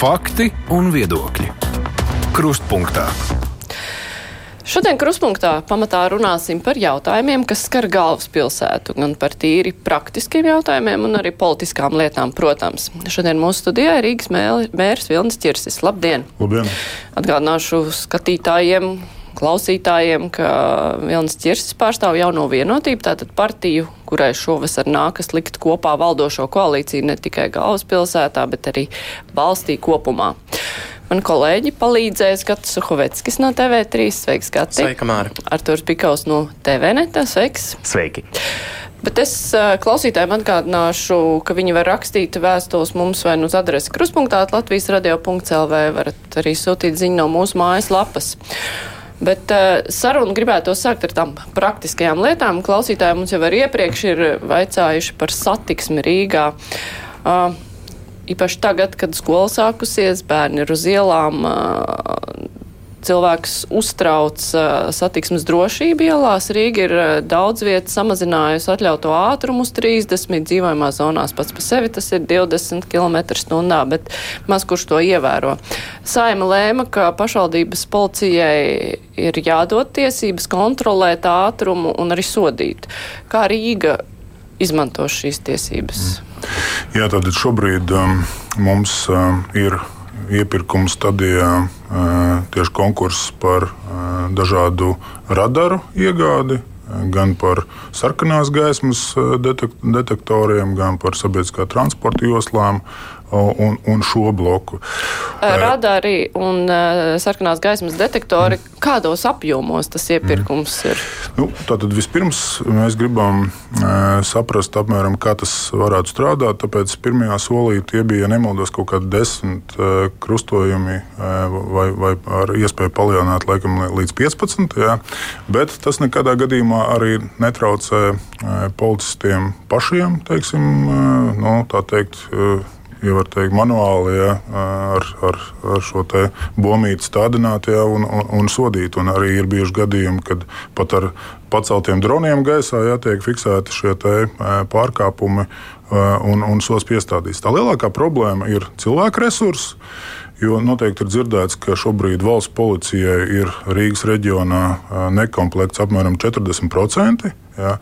Fakti un viedokļi. Krustpunktā. Šodien kruspunktā pamatā runāsim par jautājumiem, kas skar galvaspilsētu, gan par tīri praktiskiem jautājumiem un arī politiskām lietām, protams. Šodien mūsu studijā ir Rīgas mērs Vilnis Čirsis. Labdien! Labdien! Atgādināšu skatītājiem, klausītājiem, ka Vilnis Čirsis pārstāv jauno vienotību, tātad partiju, kurai šovasar nākas likt kopā valdošo koalīciju ne tikai galvaspilsētā, bet arī valstī kopumā. Man kolēģi palīdzēs Gatis Suhoveckis no TV3. Sveiks, Gati! Sveika, Māra! Arturs Pikaus no TVNeta. Sveiks! Sveiki! Bet es klausītājiem atgādināšu, ka viņi var rakstīt vēstules mums vai nu uz adresi kruspunktā Latvijas radio.lv, varat arī sūtīt ziņu no mūsu mājas lapas. Bet uh, sarunu gribētu sākt ar tām praktiskajām lietām. Klausītāji mums jau arī iepriekš ir vaicājuši par satiksmi Rīgā. Uh, īpaši tagad, kad skola sākusies, bērni ir uz ielām. Cilvēks uztrauc satiksmes drošību ielās. Rīga ir daudz vietas samazinājusi atļautu ātrumu uz 30, dzīvojamā zonās pats par sevi tas ir 20 km/h, bet maz kurš to ievēro. Saima lēma, ka pašvaldības policijai ir jādod tiesības kontrolēt ātrumu un arī sodīt. Kā Rīga izmanto šīs tiesības? Mm. Jā, tātad šobrīd um, mums um, ir iepirkuma stadijā tieši konkurss par dažādu radaru iegādi gan par sarkanās gaismas detek detektoriem, gan par sabiedriskā transporta joslām un, un šo bloku. Radari un uh, sarkanās gaismas detektori, kādos apjomos tas iepirkums ir? Nu, tātad vispirms mēs gribam saprast apmēram, kā tas varētu strādāt. Tāpēc pirmajā solī tie bija, ja nemaldos, kaut kādi desmit krustojumi vai, vai ar iespēju palielināt laikam līdz 15. Jā. Bet tas nekādā gadījumā arī netraucē policistiem pašiem, teiksim, nu, tā teikt, ja var teikt, manuāli ja, ar, ar, ar šo bombīti stādināt ja, un, un, un sodīt. Un arī ir bijuši gadījumi, kad pat ar paceltiem droniem gaisā ja, tiek fiksēti šie pārkāpumi un, un sos piestādīts. Tā lielākā problēma ir cilvēku resursi. Jo noteikti ir dzirdēts, ka šobrīd valsts policijai ir Rīgas reģionā nekomplekts apmēram 40%. Ja?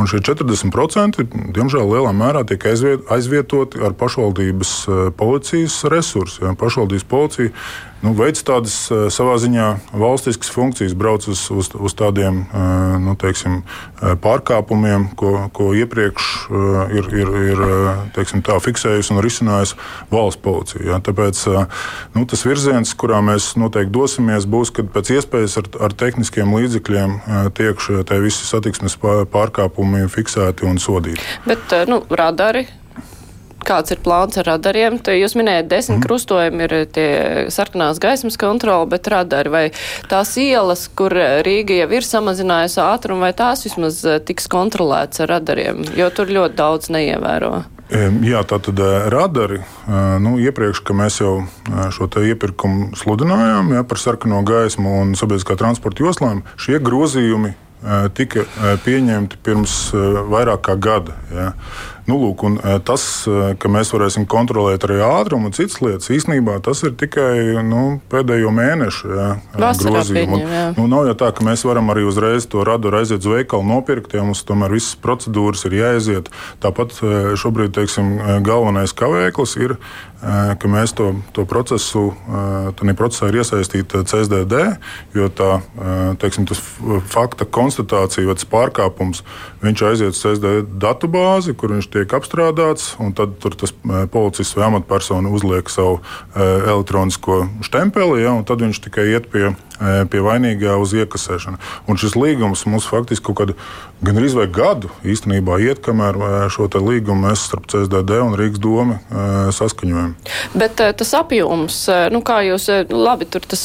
Un šie 40% diemžēl lielā mērā tiek aizvietoti ar pašvaldības policijas resursu. Ja? Pašvaldības policija nu, veids tādas savā ziņā valstiskas funkcijas, brauc uz, uz, uz tādiem nu, teiksim, pārkāpumiem, ko, ko iepriekš ir, ir, ir teiksim, tā, fiksējusi un risinājusi valsts policija. Ja? Tāpēc nu, tas virziens, kurā mēs noteikti dosimies, būs, kad pēc iespējas ar, ar tehniskiem līdzekļiem tiek šie visi satiksmes pārkāpumi fiksēti un sodīti. Bet nu, radari kāds ir plāns ar radariem. Te jūs minējat, desmit mm. krustojumi ir tie sarkanās gaismas kontroli, bet radari vai tās ielas, kur Rīga jau ir samazinājusi ātrumu, vai tās vismaz eh, tiks kontrolēts ar radariem, jo tur ļoti daudz neievēro. Jā, tā tad eh, radari. Eh, nu, iepriekš, mēs jau šo iepirkumu sludinājām jā, par sarkano gaismu un sabiedriskā transporta joslām, šie grozījumi tika pieņemti pirms vairāk kā gada. Jā. Nu, lūk, e, tas, e, ka mēs varēsim kontrolēt arī ātrumu un citas lietas, īstenībā tas ir tikai nu, pēdējo mēnešu jā, grozījumi. Nu, nav jau tā, ka mēs varam arī uzreiz to radaru aiziet uz veikalu nopirkt, ja mums tomēr visas procedūras ir jāaiziet. Tāpat šobrīd teiksim, galvenais kavēklis ir, ka mēs to, to procesu, tādā procesā ir iesaistīta CSDD, jo tā, teiksim, tas fakta konstatācija vai tas pārkāpums, viņš aiziet uz CSDD datubāzi, kur viņš tiek apstrādāts, un tad tas policists vai amatpersona uzliek savu e, elektronisko štempeli, ja, un tad viņš tikai iet pie pie vainīgā uz iekasēšanu. Un šis līgums mums faktiski kaut kādu gan arī gadu īstenībā iet, kamēr e, šo līgumu mēs starp CSDD un Rīgas domu e, saskaņojam. Bet tas apjoms, nu kā jūs, labi, tur tas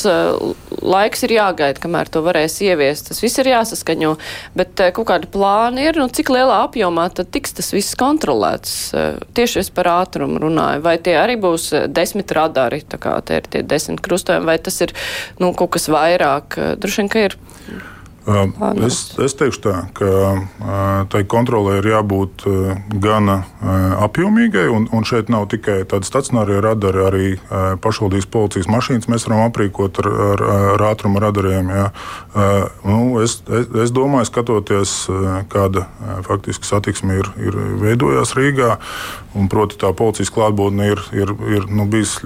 laiks ir jāgaida, kamēr to varēs ieviest. Tas viss ir jāsaskaņo, bet kaut kādi plāni ir, nu cik lielā apjomā tad tiks tas viss kontrolēts. Tieši es par ātrumu runāju. Vai tie arī būs desmit radari, tā kā tie ir tie desmit krustojumi, vai tas ir nu, kaut kas vairāk? Droši vien, ka ir. Es, es teikšu tā, ka tai kontrolē ir jābūt gana apjomīgai, un, un šeit nav tikai tādi stacionārie radari, arī pašvaldības policijas mašīnas mēs varam aprīkot ar, ar, ar ātruma radariem. Jā. Nu, es, es, es domāju, skatoties, kāda faktiski satiksme ir, ir veidojās Rīgā, un proti tā policijas klātbūtne ir, ir, ir nu, bijis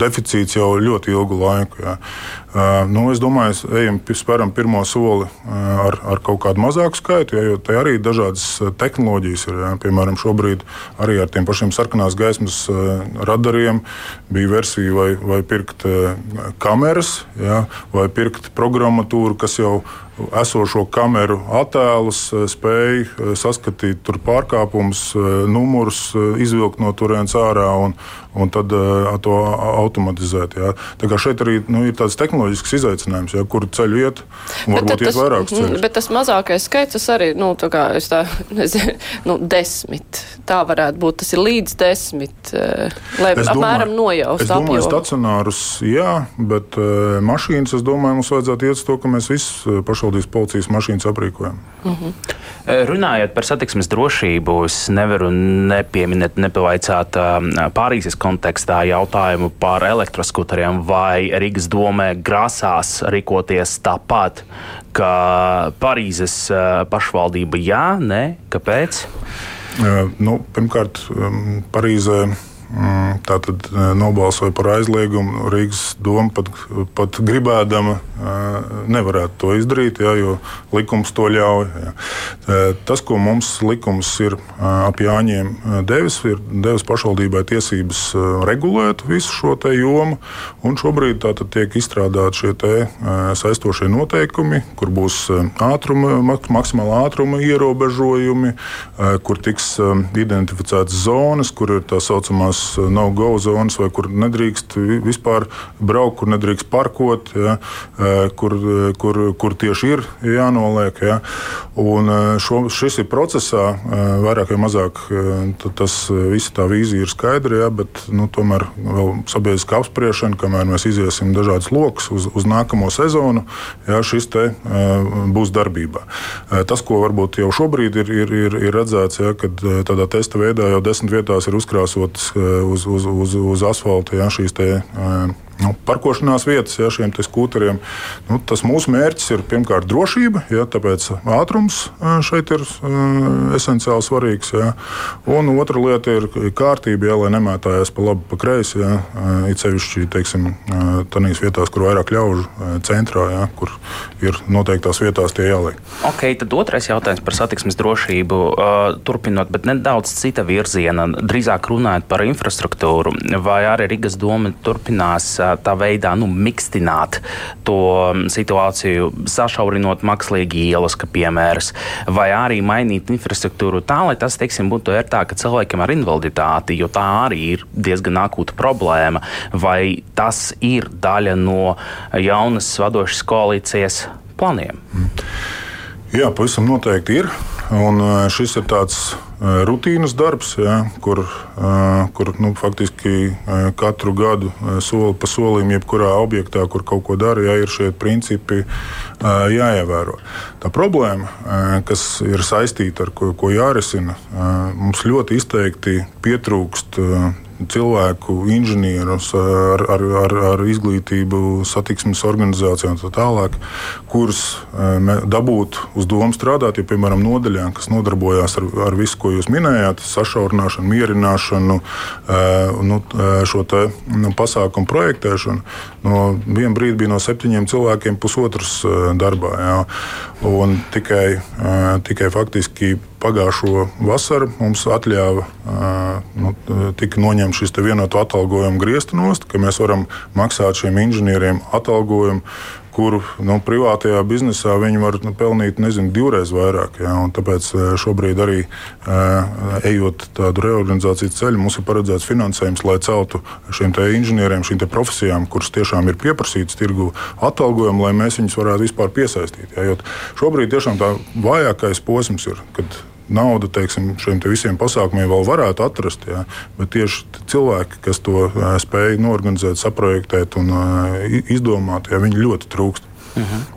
deficīts jau ļoti ilgu laiku. Jā. Nu, es domāju, ejam, spēram pirmo soli ar, ar kaut kādu mazāku skaitu, jo te arī dažādas tehnoloģijas ir. Ja. Piemēram, šobrīd arī ar tiem pašiem sarkanās gaismas radariem bija versija, vai, vai pirkt kameras, ja, vai pirkt programmatūru, kas jau esošo kameru attēlus, spēja saskatīt pārkāpumus, numurus, izvilkt no turienes ārā un, un tad to automatizēt. Jā. Tā kā šeit arī nu, ir tāds tehnoloģisks izaicinājums, jā, kur ceļu iet, un varbūt tas, iet vairākus ceļus. Bet tas mazākais skaits, tas arī, nu, tā kā es tā, nezinu, nu, desmit, tā varētu būt, tas ir līdz desmit, lai es apmēram nojaust apjomu. Es domāju, apjomu. stacionārus, jā, bet mašīnas, es domāju, mums vajadzētu iet uz to, ka mēs visas pašvaldības policijas mašīnas aprīkojam. Mm -hmm. Runājot par satiksmes drošību, es nevaru nepieminēt, nepavaicāt Pārīzes kontekstā jautājumu par elektroskuteriem, vai Rīgas domē grasās rīkoties tāpat, kā Parīzes pašvaldība? Jā, nē, kāpēc? Nu, pirmkārt, Parīzē Mm, tā tad e, nobalsoja par aizliegumu. Rīgas doma pat, pat gribēdama e, nevarētu to izdarīt, jā, jo likums to ļauj. Jā. E, tas, ko mums likums ir ap Jāņiem devis, ir devis pašvaldībai tiesības regulēt visu šo jomu. Šobrīd tiek izstrādāti šie te, saistošie noteikumi, kur būs ātruma, maksimāla ātruma ierobežojumi, kur tiks identificētas zonas, kur ir tā saucamās nav go zonas, vai kur nedrīkst vispār braukt, kur nedrīkst parkot, ja, eh, kur, eh, kur, kur tieši ir jānoliek. Ja. Un šo, šis ir procesā, vairāk vai mazāk tas visa tā vīzija ir skaidra, ja, bet nu, tomēr vēl sabiedriska apspriešana, kamēr mēs iziesim dažādas lokus uz, uz nākamo sezonu, ja, šis te būs darbībā. Tas, ko varbūt jau šobrīd ir, ir, ir, ir redzēts, ja, kad tādā testa veidā jau desmit vietās ir uzkrāsotas uz, uz, uz, uz asfalta ja, šīs te, nu, parkošanās vietas ja, šiem skūteriem. Nu, tas mūsu mērķis ir pirmkārt drošība, ja, tāpēc ātrums šeit ir uh, esenciāli svarīgs. Ja. Un otra lieta ir kārtība, ja, lai nemētājās pa labi, pa kreisi. Ja, it sevišķi tādās vietās, kur vairāk ļaužu centrā, ja, kur ir noteiktās vietās tie jāliek. Ok, tad otrais jautājums par satiksmes drošību. Turpinot, bet nedaudz cita virziena, drīzāk runājot par infrastruktūru, vai arī Rīgas doma turpinās tā veidā nu, mikstināt to situāciju, sašaurinot mākslīgi ielas, kā piemērs, vai arī mainīt infrastruktūru tā, lai tas teiksim, būtu ērtāk cilvēkiem ar invaliditāti, jo tā arī ir diezgan akūta problēma. Vai tas ir daļa no jaunas vadošas koalīcijas plāniem? Jā, pavisam noteikti ir. Un šis ir tāds rutīnas darbs, ja, kur, kur nu, faktiski katru gadu soli pa solim, jebkurā objektā, kur kaut ko dara, ja ir šie principi jāievēro. Tā problēma, kas ir saistīta ar ko, ko jārisina, mums ļoti izteikti pietrūkst cilvēku, inženierus ar, ar, ar, ar izglītību, satiksmes organizācijā un tā tālāk, kurus dabūt uz domu strādāt, ja, piemēram, nodaļā, kas nodarbojās ar, ar visu, ko jūs minējāt, sašaurināšanu, mierināšanu, nu, šo te, nu, pasākumu projektēšanu. No viena brīdi bija no septiņiem cilvēkiem pusotrs darbā. Jā. Un tikai, tikai faktiski pagājušo vasaru mums atļāva, nu, tika noņemts šis vienotu atalgojumu griezta nost, ka mēs varam maksāt šiem inženieriem atalgojumu kuru nu, privātajā biznesā viņi var nu, pelnīt nezinu, divreiz vairāk. Ja, tāpēc šobrīd arī ejot tādu reorganizācijas ceļu, mums ir paredzēts finansējums, lai celtu šiem inženieriem, šīm profesijām, kuras tiešām ir pieprasītas tirgu atalgojumu, lai mēs viņus varētu vispār piesaistīt. Ja, šobrīd tiešām tā vājākais posms ir, kad naudu teiksim, šiem te visiem pasākumiem vēl varētu atrast. Jā, bet tieši cilvēki, kas to spēj norganizēt, saprojektēt un izdomāt, jā, viņi ļoti trūkst. Uh mhm. -huh.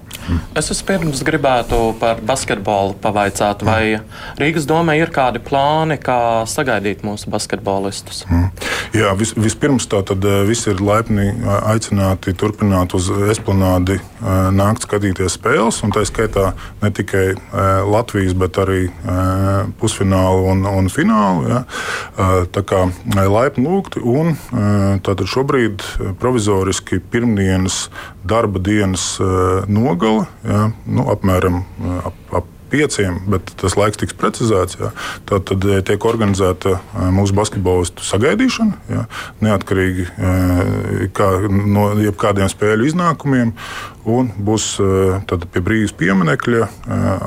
Es vispirms gribētu par basketbolu pavaicāt, vai Rīgas domē ir kādi plāni, kā sagaidīt mūsu basketbolistus? Mm. Jā, vis, vispirms tā tad eh, visi ir laipni aicināti turpināt uz esplanādi eh, nākt skatīties spēles, un tā skaitā ne tikai eh, Latvijas, bet arī pusfinālu un, un finālu. Ja. Tā kā laipni lūgti, un tātad šobrīd provizoriski pirmdienas darba dienas nogale, ja, nu, apmēram ap, ap pieciem, bet tas laiks tiks precizēts. Jā. Tad, tad eh, tiek organizēta eh, mūsu basketbolistu sagaidīšana, jā, neatkarīgi eh, kā, no jebkādiem spēļu iznākumiem. Un būs pie brīvības pieminekļa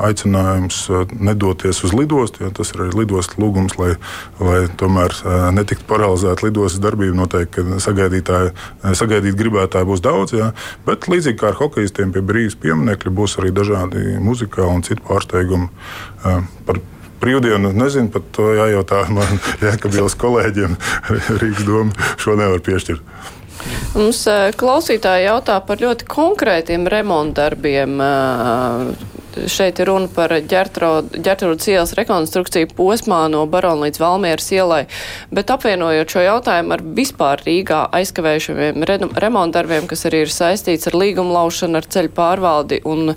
aicinājums nedoties uz lidostu. Ja, tas ir arī lidostas lūgums, lai, lai tomēr netiktu paralizēta lidostas darbība. Noteikti, sagaidīt gribētāji būs daudz, ja, bet līdzīgi kā ar hokeistiem pie brīvības pieminekļa būs arī dažādi muzikāli un citu pārstāvju pārsteigumu. Par brīvdienu nezinu, pat to jājautā man Jēkabīlas kolēģiem. Rīgas doma šo nevar piešķirt. Mums klausītāji jautā par ļoti konkrētiem remontdarbiem. Šeit ir runa par ģērtrūdas ielas rekonstrukciju posmā no Barona līdz Valmieras ielai, bet apvienojot šo jautājumu ar vispār Rīgā aizkavējušiem remontdarbiem, kas arī ir saistīts ar līgumu laušanu, ar ceļu pārvaldi un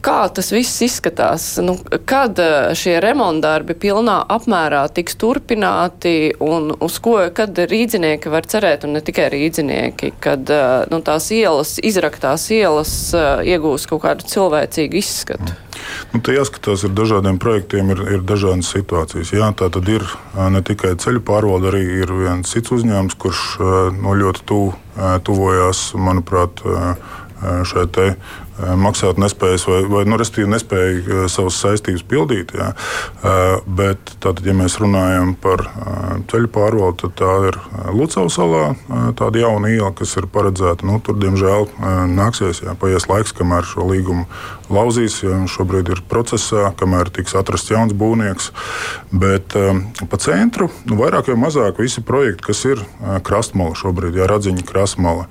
Kā tas viss izskatās? Nu, kad eh, šie remontdarbi pilnā apmērā tiks turpināti un uz ko, kad rīdzinieki var cerēt, un ne tikai rīdzinieki, kad eh, nu, tās ielas, izraktās ielas eh, iegūs kaut kādu cilvēcīgu izskatu? Nu, te jāskatās ar dažādiem projektiem, ir, ir dažādas situācijas. Jā, tā tad ir ne tikai ceļu pārvalde, arī ir viens cits uzņēmums, kurš no ļoti tuvu tuvojās, manuprāt, šai maksāt nespējas vai, vai nu, nespēja eh, savas saistības pildīt. Jā. Eh, bet, tātad, ja mēs runājam par ceļu pārvaldu, tad tā ir Lucavas salā tāda jauna iela, kas ir paredzēta. Nu, tur, diemžēl, nāksies jā, paies laiks, kamēr šo līgumu lauzīs. Jā, šobrīd ir procesā, kamēr tiks atrasts jauns būvnieks. Bet pa centru nu, vairāk vai mazāk visi projekti, kas ir krastmala šobrīd, jā, radziņa krastmala,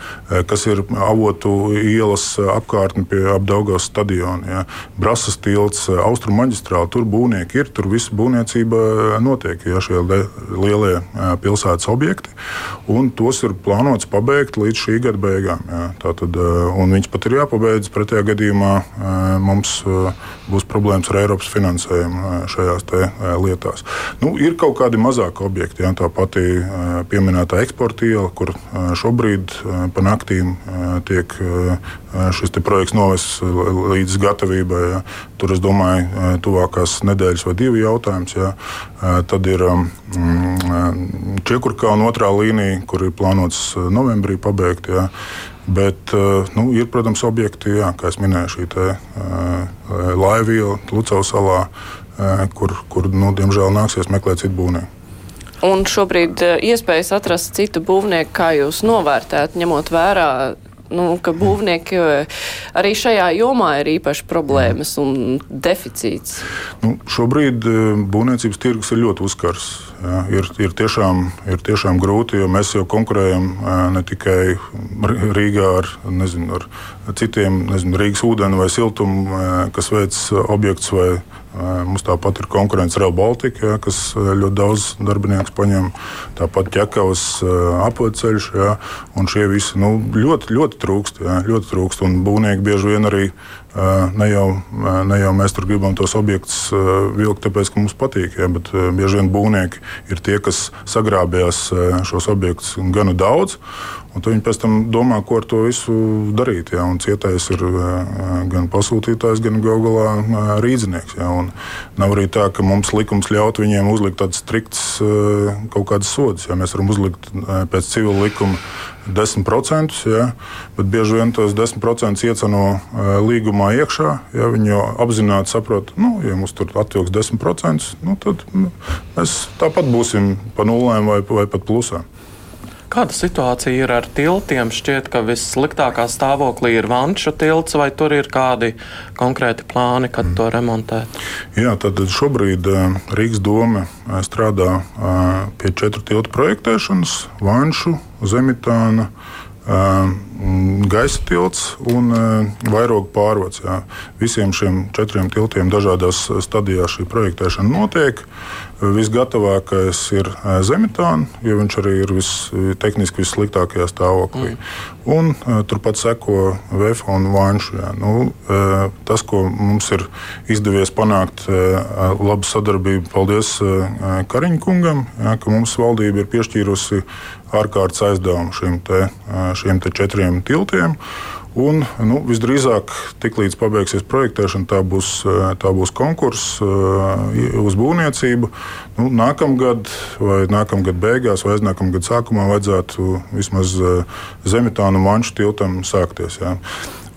kas ir avotu ielas apkārtni pie ap Daugavas stadionu. Ja. Brasas tilts, Austrum maģistrāli, tur būvnieki ir, tur viss būvniecība notiek, ja šie lielie pilsētas objekti. Un tos ir plānots pabeigt līdz šī gada beigām. Ja. Tātad, un viņš pat ir jāpabeidz, pretējā gadījumā mums būs problēmas ar Eiropas finansējumu šajās lietās. Nu, ir kaut kādi mazāki objekti, ja, tā pati pieminētā eksporta iela, kur šobrīd pa naktīm tiek šis projekts novests līdz gatavībai. Ja. Tur, es domāju, tuvākās nedēļas vai divi jautājums. Ja. Tad ir mm, Čekurkalna otrā līnija, kur ir plānots novembrī pabeigt. Ja. Bet nu, ir, protams, objekti, jā, kā jau minēju, šī te, laiviela Lucavas salā, kur, kur nu, diemžēl nāksies meklēt citu būvnieku. Un šobrīd iespējas atrast citu būvnieku, kā jūs novērtējat, ņemot vērā nu, ka būvnieki arī šajā jomā ir īpaši problēmas un deficīts? Nu, šobrīd e, būvniecības tirgus ir ļoti uzkars. Ja, ir, ir, tiešām, ir tiešām grūti, jo mēs jau konkurējam e, ne tikai Rīgā ar, nezinu, ar citiem, nezinu, Rīgas ūdeni vai siltumu, e, kas veic objekts vai Mums tāpat ir konkurence Real Baltica, ja, kas ļoti daudz darbinieku paņem. Tāpat ķekavas apceļš. Ja, šie visi nu, ļoti, ļoti trūkst. Ja, ļoti trūkst un būvnieki bieži vien arī Ne jau, ne jau mēs tur gribam tos objektus vilkt, tāpēc, ka mums patīk, ja, bet bieži vien būvnieki ir tie, kas sagrābjās šos objektus gana daudz. Viņi pēc tam domā, ko ar to visu darīt. Ja, cietais ir gan pasūtītājs, gan galā rīznieks. Ja, nav arī tā, ka mums likums ļaut viņiem uzlikt tādas striktas kaut kādas sodas. Ja, mēs varam uzlikt pēc civila likuma 10%, ja, bet bieži vien tos 10% ieceno līgumā iekšā. Ja viņi apzināti saprot, ka, nu, ja mums tur atvilks 10%, nu, tad nu, mēs tāpat būsim pa nulēm vai, vai pat plusā. Kāda situācija ir ar tiltiem? Šķiet, ka vissliktākā stāvoklī ir Vanša tilts, vai tur ir kādi konkrēti plāni, kad mm. to remontēt? Jā, tad šobrīd Rīgas doma strādā pie četru tiltu projektēšanas - Vanšu, Zemitāna. Gaisa tilts un vairogu pārvads. Jā. Visiem šiem četriem tiltiem dažādās stadijās šī projektēšana notiek. Visgatavākais ir Zemitāna, jo viņš arī ir vis, tehniski vissliktākajā stāvoklī. Mm. Un turpat seko VF un Vanšu. Nu, tas, ko mums ir izdevies panākt, labu sadarbību, paldies Kariņa kungam, jā, ka mums valdība ir piešķīrusi ārkārtas aizdevumu šiem, te, šiem te četriem tiltiem. Un, nu, visdrīzāk, tiklīdz pabeigsies projektēšana, tā būs, tā būs konkurss uz būvniecību. Nu, nākamgad, vai nākamgad beigās, vai aiznākamgad sākumā vajadzētu vismaz Zemitānu manšu tiltam sākties. Jā.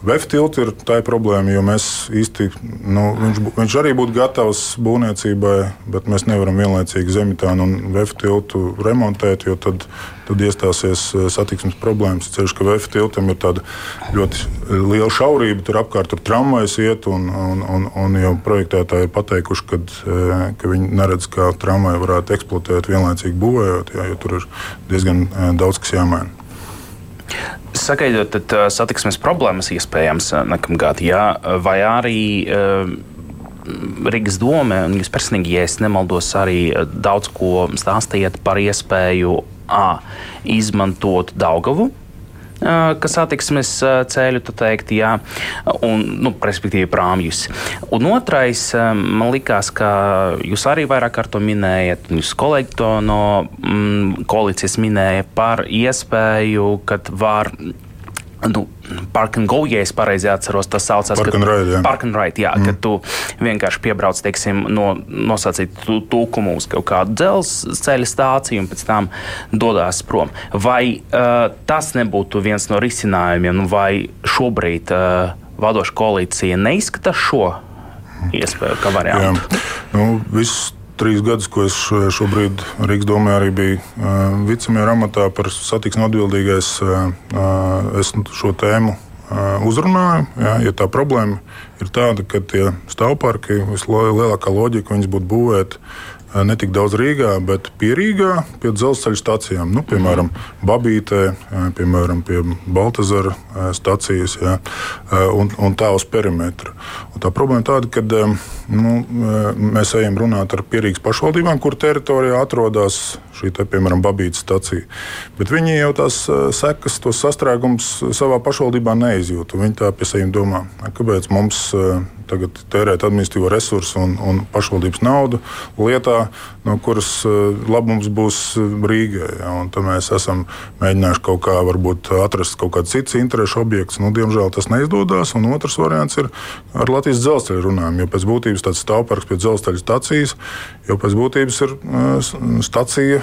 VF tilts ir tā problēma, jo mēs īsti, nu, viņš, viņš arī būtu gatavs būvniecībai, bet mēs nevaram vienlaicīgi Zemitānu un VF tiltu remontēt, jo tad, tad iestāsies eh, satiksmes problēmas. Ceļš, ka VF tiltam ir tāda ļoti liela šaurība, tur apkārt tur tramvajas iet, un, un, un, un jau projektētāji ir pateikuši, kad, eh, ka viņi neredz, kā tramvaju varētu eksploatēt vienlaicīgi būvējot, jā, jo tur ir diezgan eh, daudz kas jāmaina. Sagaidot, tad satiksmes problēmas iespējams nākamgad, jā, vai arī Rīgas doma, un jūs personīgi, ja es nemaldos, arī daudz ko stāstījat par iespēju A, izmantot Daugavu ka satiksmes ceļu, tā teikt, jā, un, nu, respektīvi, prāmjus. Un otrais, man likās, ka jūs arī vairāk kārt to minējat, un jūs kolēģi to no mm, koalīcijas minēja par iespēju, kad var nu, Park and Go, ja es pareizi atceros, tas saucās Park and Ride. Jā. Park and Ride, jā, mm. kad tu vienkārši piebrauc, teiksim, no nosacītu tūkumu uz kaut kādu dzelzceļa stāciju un pēc tam dodas prom. Vai uh, tas nebūtu viens no risinājumiem, nu, vai šobrīd uh, vadoša koalīcija neizskata šo iespēju kā variantu? Jā. Nu, viss trīs gadus, ko es šobrīd Rīgas domē arī biju uh, vicemieru amatā par satiksmu atbildīgais, uh, es šo tēmu uzrunāju. Ja, ja tā problēma ir tāda, ka tie stāvparki vislielākā loģika viņas būtu būvēt ne tik daudz Rīgā, bet pie Rīgā, pie dzelzceļa stācijām. Nu, piemēram, Babītē, piemēram, pie Baltazara stācijas ja, un, un tā uz perimetru. Un tā problēma tāda, ka nu, mēs ejam runāt ar pierīgas pašvaldībām, kur teritorijā atrodas šī, te, piemēram, Babītas stacija. Bet viņi jau tās sekas, tos sastrēgumus savā pašvaldībā neizjūt. Viņi tā pie sevis domā, kāpēc mums tagad tērēt administratīvo resursu un, un pašvaldības naudu lietā, no kuras eh, labums būs Rīgai. Ja, tad mēs esam mēģinājuši kaut kā atrast kaut kādu citu interešu objektu. Nu, diemžēl tas neizdodas. Un otrs variants ir ar Latvijas dzelzceļa runājumu. Jo pēc būtības tāds stāvparks pie dzelzceļa stācijas, jau pēc būtības ir eh, stacija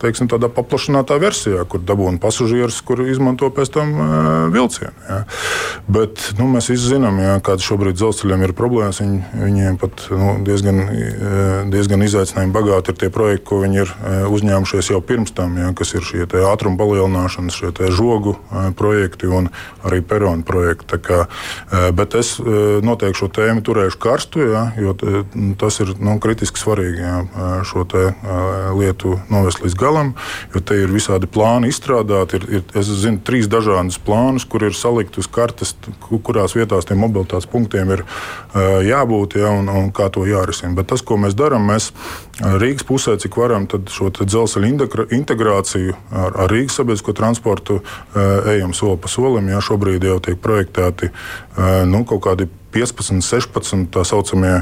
teiksim, tādā paplašinātā versijā, kur dabūna pasažierus, kur izmanto pēc tam vilcienu. Ja. Bet nu, mēs zinām, ja, kāda šobrīd dzelzceļiem ir problēmas. Viņi, viņiem pat nu, diezgan, diezgan izaicinājumi bagāti ir tie projekti, ko viņi ir uzņēmušies jau pirms tam, ja, kas ir šie ātruma palielināšanas, šie žogu projekti un arī peronu projekti. Kā, bet es noteikti šo tēmu turēšu karstu, ja, jo tas ir nu, kritiski svarīgi ja, šo lietu novest līdz galam galam, jo te ir visādi plāni izstrādāti. Ir, ir, es zinu, trīs dažādas plānus, kur ir salikti uz kartes, kurās vietās tiem mobilitātes punktiem ir uh, jābūt ja, un, un kā to jārisina. Bet tas, ko mēs darām, mēs Rīgas pusē, cik varam, šo dzelzceļa integrāciju ar, ar Rīgas sabiedrisko transportu uh, ejam soli pa solim. Jā, šobrīd jau tiek projektēti uh, nu, kaut kādi 15, 16 tā saucamie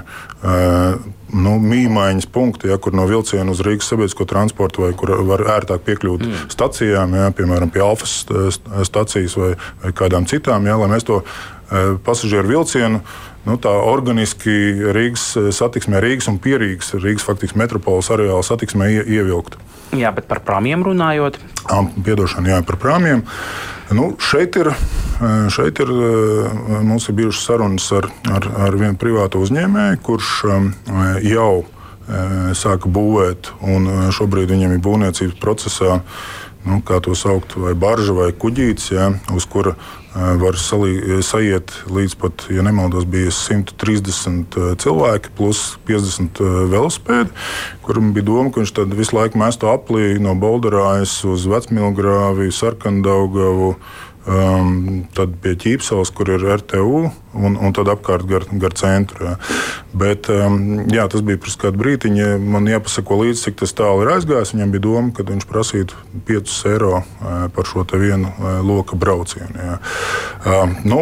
nu, mīmaiņas punkti, ja, kur no vilciena uz Rīgas sabiedrisko transportu vai kur var ērtāk piekļūt mm. stacijām, ja, piemēram, pie Alfas stācijas vai, vai kādām citām, ja, lai mēs to pasažieru vilcienu nu, tā organiski Rīgas satiksmē, Rīgas un pierīgas, Rīgas faktiski metropoles areāla satiksmē ievilkt. Jā, bet par prāmjiem runājot? Piedošana, jā, par prāmjiem. Nu, šeit ir, šeit ir mums ir bijušas sarunas ar, ar, ar vienu privātu uzņēmēju, kurš jau sāka būvēt, un šobrīd viņam ir būvniecības procesā nu, kā to saukt, vai barža vai kuģītis, ja, uz kura var salī, saiet līdz pat, ja nemaldos, bija 130 cilvēki plus 50 velospēdi, kuram bija doma, ka viņš tad visu laiku mestu aplī no Bolderājas uz Vecmilgrāvi, Sarkandaugavu. Um, tad pie ķīpseles, kur ir RTU, un, un tad apkārt gar, gar centru. Jā. Bet, um, jā, tas bija pirms kāda brīdiņa. Man jāpasako līdzi, cik tas tālu ir aizgājis. Viņam bija doma, ka viņš prasītu 5 eiro uh, par šo vienu uh, loka braucienu. Jā. Um, nu,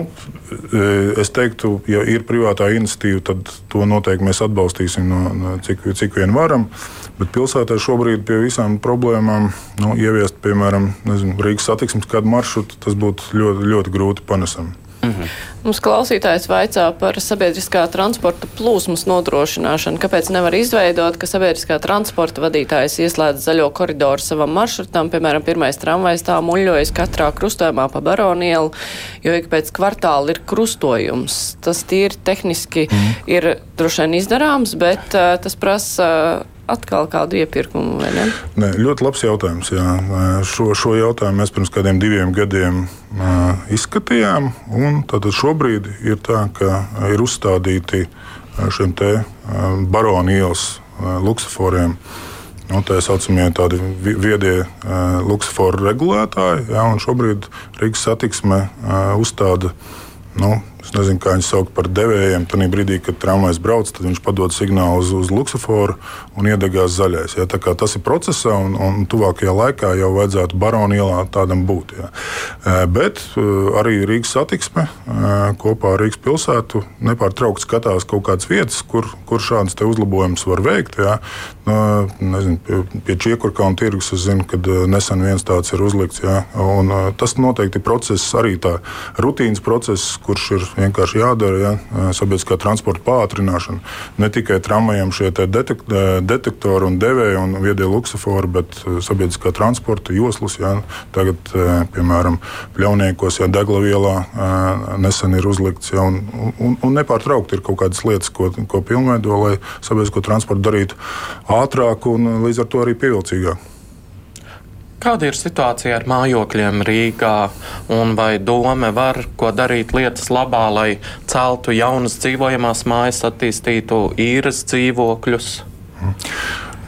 es teiktu, ja ir privātā iniciatīva, tad to noteikti mēs atbalstīsim, no, no cik, cik vien varam. Bet pilsētā šobrīd pie visām problēmām nu, ieviest, piemēram, nezinu, Rīgas satiksmes kādu maršrutu, tas būtu ļoti, ļoti grūti panesami. Mhm. Mums klausītājs vaicā par sabiedriskā transporta plūsmas nodrošināšanu. Kāpēc nevar izveidot, ka sabiedriskā transporta vadītājs ieslēdz zaļo koridoru savam maršrutam, piemēram, pirmais tramvajs tā muļojas katrā krustojumā pa Baronielu, jo ik pēc kvartāla ir krustojums. Tas tīri tehniski mm. ir droši vien izdarāms, bet uh, tas prasa. Uh, atkal kādu iepirkumu, ne ļoti labs jautājums. Jā. Šo, šo jautājumu mēs pirms kādiem diviem gadiem izskatījām. Tātad šobrīd ir tā, ka ir uzstādīti šiem baronu ielas luksusforiem. Nu, tā saucamie tādi viedie uh, luksusforu regulētāji, jā, un šobrīd Rīgas satiksme uh, uzstāda nu, nezinu, kā viņi sauc par devējiem. Tad brīdī, kad tramvajs brauc, tad viņš padod signālu uz, uz luksuforu un iedegās zaļais. Ja? Tas ir procesā, un, un tuvākajā laikā jau vajadzētu baronu ielā tādam būt. Ja? Bet arī Rīgas satiksme kopā ar Rīgas pilsētu nepārtraukti skatās kaut kādas vietas, kur, kur šādas uzlabojumus var veikt. Ja? Nezinu, pie, pie Čiekurkalna tirgus es zinu, ka nesen viens tāds ir uzlikts. Ja? Un, tas noteikti ir process, arī tā rutīnas process, kurš ir vienkārši jādara. Ja? Sabiedriskā transporta pātrināšana. Ne tikai tramvajiem šie detek detektori un devēji un viedie luksofori, bet sabiedriskā transporta joslas. Ja? Tagad, piemēram, Pļauniekos, ja deglavielā nesen ir uzlikts. Ja? Un, un, un nepārtraukti ir kaut kādas lietas, ko, ko pilnveido, lai sabiedrisko transportu darītu ātrāk un līdz ar to arī pievilcīgāk. Kāda ir situācija ar mājokļiem Rīgā, un vai doma var ko darīt lietas labā, lai celtu jaunas dzīvojamās mājas, attīstītu īres dzīvokļus?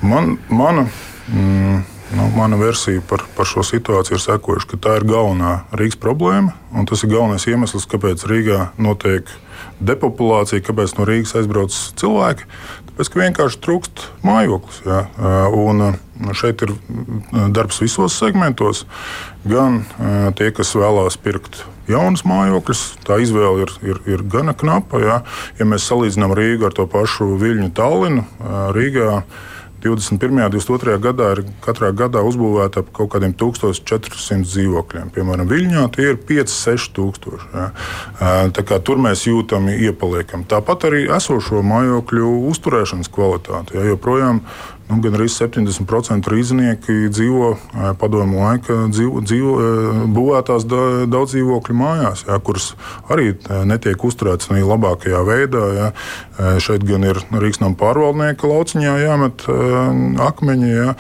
Man, mana, mm, nu, mana versija par, par šo situāciju ir sekojuša, ka tā ir galvenā Rīgas problēma, tas ir galvenais iemesls, kāpēc Rīgā notiek depopulācija, kāpēc no Rīgas aizbrauc cilvēki. Tāpēc, ka vienkārši trūkst mājoklis. Ja? Un šeit ir darbs visos segmentos. Gan tie, kas vēlās pirkt jaunas mājokļus, tā izvēle ir, ir, ir gana knapa. Ja, ja mēs salīdzinām Rīgu ar to pašu Viļņu, Tallinu, Rīgā 21. un 22. gadā ir katrā gadā uzbūvēta ap kaut kādiem 1400 dzīvokļiem. Piemēram, Viļņā tie ir 5-6 tūkstoši. Ja. Tur mēs jūtam iepaliekam. Tāpat arī esošo mājokļu uzturēšanas kvalitāte. Ja, joprojām Nu, gan arī 70% rīznieki dzīvo padomu laika dzīvo, dzīvo, būvētās daudz dzīvokļu mājās, jā, kuras arī netiek uzturētas ne labākajā veidā. Jā. Šeit gan ir Rīgas pārvaldnieka lauciņā jāmet akmeņi, jā,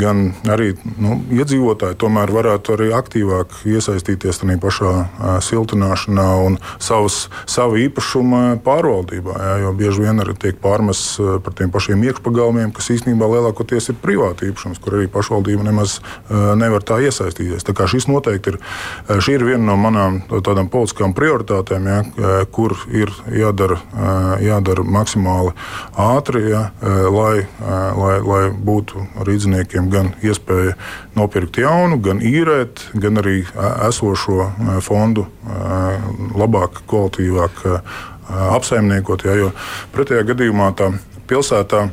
gan arī nu, iedzīvotāji tomēr varētu arī aktīvāk iesaistīties tajā pašā siltināšanā un savas, savu īpašumu pārvaldībā. Jā, jo bieži vien arī tiek pārmests par tiem pašiem iekšpagalmiem, kas īstenībā lielākoties ir privāti īpašums, kur arī pašvaldība nemaz nevar tā iesaistīties. Tā šis noteikti ir, šī ir viena no manām tādām politiskām prioritātēm, ja, kur ir jādara, jādara maksimāli ātri, ja, lai, lai, lai būtu rīzniekiem gan iespēja nopirkt jaunu, gan īrēt, gan arī esošo fondu labāk, kvalitīvāk apsaimniekot. Ja, jo pretējā gadījumā tā pilsētā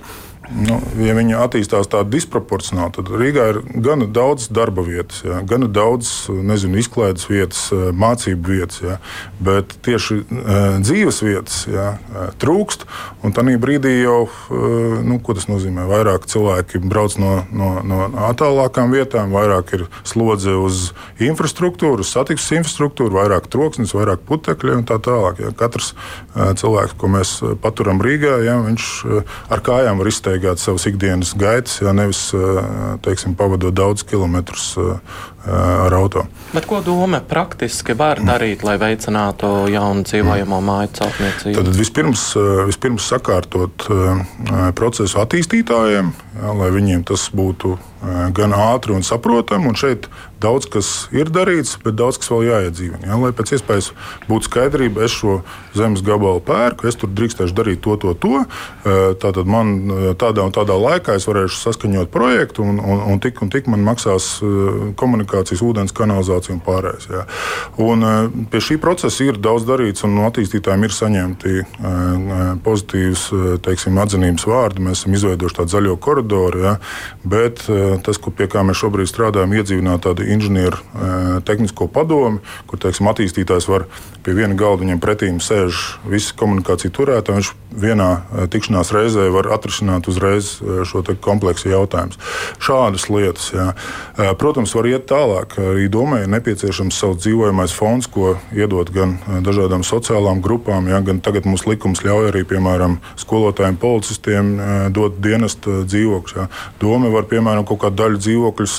Nu, ja viņi attīstās tā disproporcionāli, tad Rīgā ir gana daudz darba vietas, jā, gana daudz nezinu, izklaides vietas, mācību vietas, jā, bet tieši uh, dzīves vietas jā, trūkst. Un tajā brīdī jau, nu, tas nozīmē? Vairāk cilvēki brauc no, no, no attālākām vietām, vairāk ir slodze uz infrastruktūru, uz satiksmes infrastruktūru, vairāk troksnis, vairāk putekļi un tā tālāk. Jā. Katrs cilvēks, ko mēs paturam Rīgā, jā, viņš ar kājām var izteikt nostaigāt savas ikdienas gaitas, ja nevis teiksim, pavadot daudz kilometrus ar auto. Bet ko doma praktiski var darīt, lai veicinātu jaunu dzīvojamo māju celtniecību? Tad vispirms, vispirms sakārtot procesu attīstītājiem, ja, lai viņiem tas būtu gan ātri un saprotami. Un šeit daudz kas ir darīts, bet daudz kas vēl jāiedzīvina. Ja? Lai pēc iespējas būtu skaidrība, es šo zemes gabalu pērku, es tur drīkstēšu darīt to, to, to. Tātad man tādā un tādā laikā es varēšu saskaņot projektu, un, un, un tik un tik man maksās komunikācijas, ūdens kanalizācija un pārējais. Ja? Un pie šī procesa ir daudz darīts, un no attīstītājiem ir saņemti pozitīvas teiksim, atzinības vārdi. Mēs esam izveidojuši tādu zaļo koridoru, ja? bet tas, pie kā mēs šobrīd strādājam, iedzīvināt tādu inženieru tehnisko padomu, kur teiksim, attīstītājs var pie viena galda viņam pretīm sēž visi komunikāciju turētāji. Viņš vienā tikšanās reizē var atrisināt uzreiz šo kompleksu jautājumu. Šādas lietas. Jā. Protams, var iet tālāk. Arī domē ir nepieciešams savs dzīvojamais fonds, ko iedot gan dažādām sociālām grupām, jā, gan tagad mums likums ļauj arī, piemēram, skolotājiem, policistiem dot dienestu dzīvokļus. Doma var, piemēram, kaut kādu daļu dzīvokļus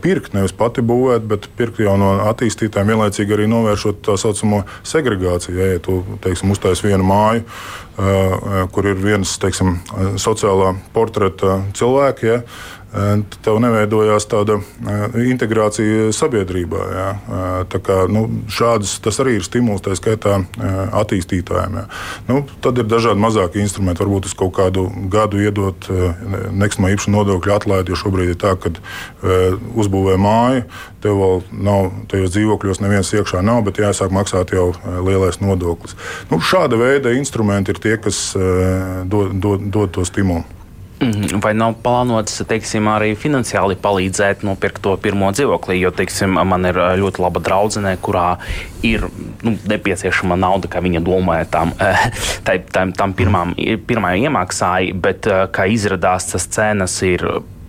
pirkt, nevis pati būvēt, bet pirkt jau no attīstītājiem, vienlaicīgi arī novēršot tā saucamo segregāciju. Ja, ja tu teiksim, uztais vienu māju, kur ir viens teiksim, sociālā portreta cilvēks. Ja, tev neveidojās tāda integrācija sabiedrībā. Jā. Tā kā, nu, šādas, tas arī ir stimuls, tā skaitā attīstītājiem. Jā. Nu, tad ir dažādi mazāki instrumenti, varbūt uz kaut kādu gadu iedot nekustamā īpašuma nodokļu atlaidi, jo šobrīd ir tā, ka uzbūvē māju, tev vēl nav, tajos dzīvokļos neviens iekšā nav, bet jāsāk maksāt jau lielais nodoklis. Nu, šāda veida instrumenti ir tie, kas dod, dod, dod to stimulu. Mhm. Vai nav plānots teiksim, arī finansiāli palīdzēt nopirkt to pirmo dzīvokli? Jo teiksim, man ir ļoti laba draudzene, kurā ir nu, nepieciešama nauda, kā viņa domāja tam, tam, tam, tam pirmām, pirmajai iemaksai, bet kā izrādās, tas cenas ir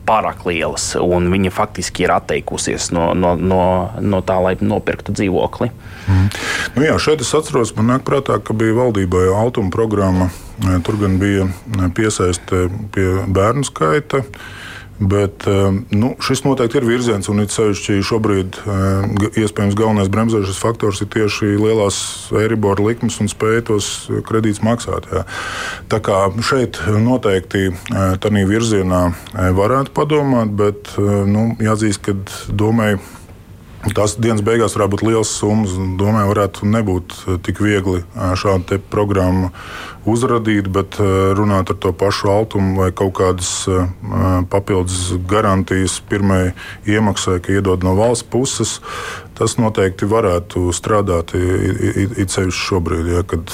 pārāk lielas, un viņa faktiski ir atteikusies no, no, no, no tā, lai nopirktu dzīvokli. Mm. Nu jā, šeit es atceros, man nāk prātā, ka bija valdībai Altuma programma. Tur gan bija piesaiste pie bērnu skaita. Bet nu, šis noteikti ir virziens, un it sevišķi šobrīd iespējams galvenais bremzēšanas faktors ir tieši lielās Eiribora likmes un spēja tos kredītus maksāt. Jā. Tā kā šeit noteikti tādā virzienā varētu padomāt, bet nu, jāatzīst, ka domāju Tas dienas beigās varētu būt liels summas. Domāju, varētu nebūt eh, tik viegli eh, šādu programmu uzradīt, bet eh, runāt ar to pašu altumu vai kaut kādas papildus garantijas pirmai iemaksai, ka iedod no valsts puses. Tas noteikti varētu strādāt it sevišķi šobrīd, ja, kad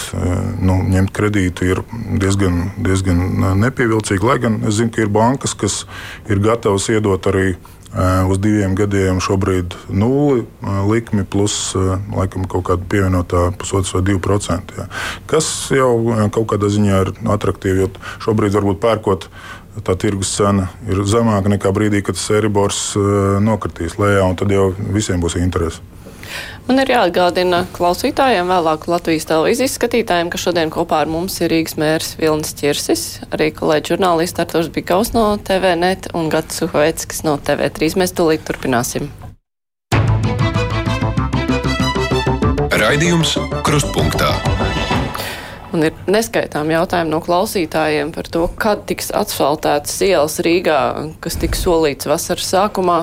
nu, ņemt kredītu ir diezgan, diezgan nepievilcīgi. Lai gan es zinu, ka ir bankas, kas ir gatavas iedot arī uz diviem gadiem šobrīd nulli likmi plus laikam, kaut kāda pievienotā pusotras vai divi procenti. Ja. Kas jau kaut kādā ziņā ir attraktīvi, jo šobrīd varbūt pērkot tā tirgus cena ir zemāka nekā brīdī, kad tas Eiribors nokritīs lejā, un tad jau visiem būs interesi. Man ir jāatgādina klausītājiem, vēlāk Latvijas televīzijas skatītājiem, ka šodien kopā ar mums ir Rīgas mērs Vilnis Čirsis, arī kolēģi žurnālisti Arturs Bikaus no TVNet un Gats Suhoveckis no TV3. Mēs tūlīt turpināsim. Raidījums Krustpunktā. Un ir neskaitām jautājumi no klausītājiem par to, kad tiks asfaltētas ielas Rīgā, kas tika solīts vasaras sākumā.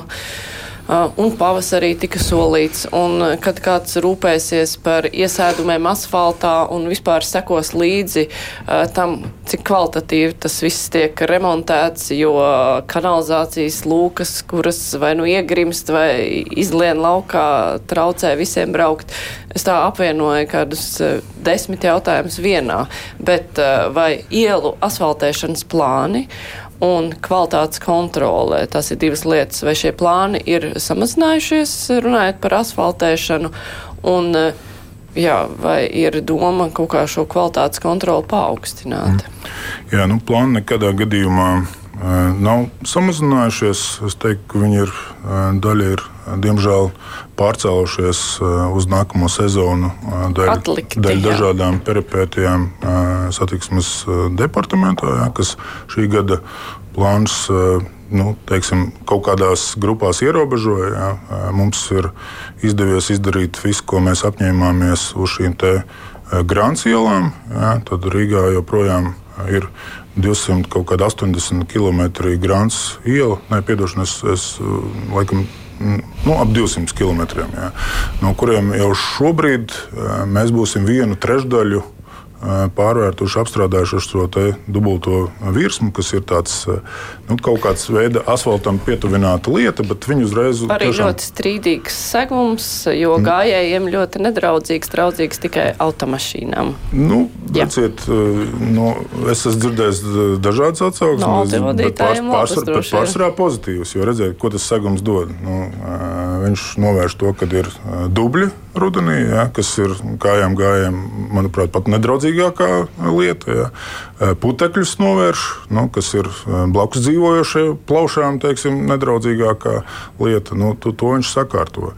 Uh, un pavasarī tika solīts, un uh, kad kāds rūpēsies par iesēdumiem asfaltā un vispār sekos līdzi uh, tam, cik kvalitatīvi tas viss tiek remontēts, jo kanalizācijas lūkas, kuras vai nu iegrimst vai izlien laukā, traucē visiem braukt. Es tā apvienoju kādus desmit jautājumus vienā, bet vai ielu asfaltēšanas plāni un kvalitātes kontrolē. Tas ir divas lietas. Vai šie plāni ir samazinājušies, runājot par asfaltēšanu, un jā, vai ir doma kaut kā šo kvalitātes kontroli paaugstināt? Mm. Jā, nu, plāni nekadā gadījumā nav samazinājušies. Es teiktu, ka viņi ir daļa ir diemžēl pārcēlušies uz nākamo sezonu dēļ, Atlikti, dēļ dažādām peripētijām satiksmes departamentā, jā, kas šī gada plāns nu, teiksim, kaut kādās grupās ierobežoja. Jā. Mums ir izdevies izdarīt visu, ko mēs apņēmāmies uz šīm grāmatas ielām. Tad Rīgā joprojām ir 280 km grāns iela. Nē, piedošana, es, es laikam nu, ap 200 km, jā, no kuriem jau šobrīd mēs būsim vienu trešdaļu pārvērtuši, apstrādājuši šo dubulto virsmu, kas ir tāds nu, kaut kāds veids asfaltam pietuvināta lieta, bet viņi uzreiz. Arī tiešām... ļoti strīdīgs segums, jo mm. gājējiem ļoti nedraudzīgs, draudzīgs tikai automašīnām. Nu, Ciet, no, es esmu dzirdējis dažādas atsauksmes, no, bet pārs, pārsvarā pārsvar pozitīvas, jo redzēt, ko tas segums dod. Nu, viņš novērš to, ka ir dubļi rudenī, ja, kas ir kājām gājējiem, manuprāt, pat nedraudzīgākā lieta. Ja. Putekļus novērš, nu, kas ir blakus dzīvojošie plaušām, teiksim, nedraudzīgākā lieta. Nu, to, to viņš sakārto.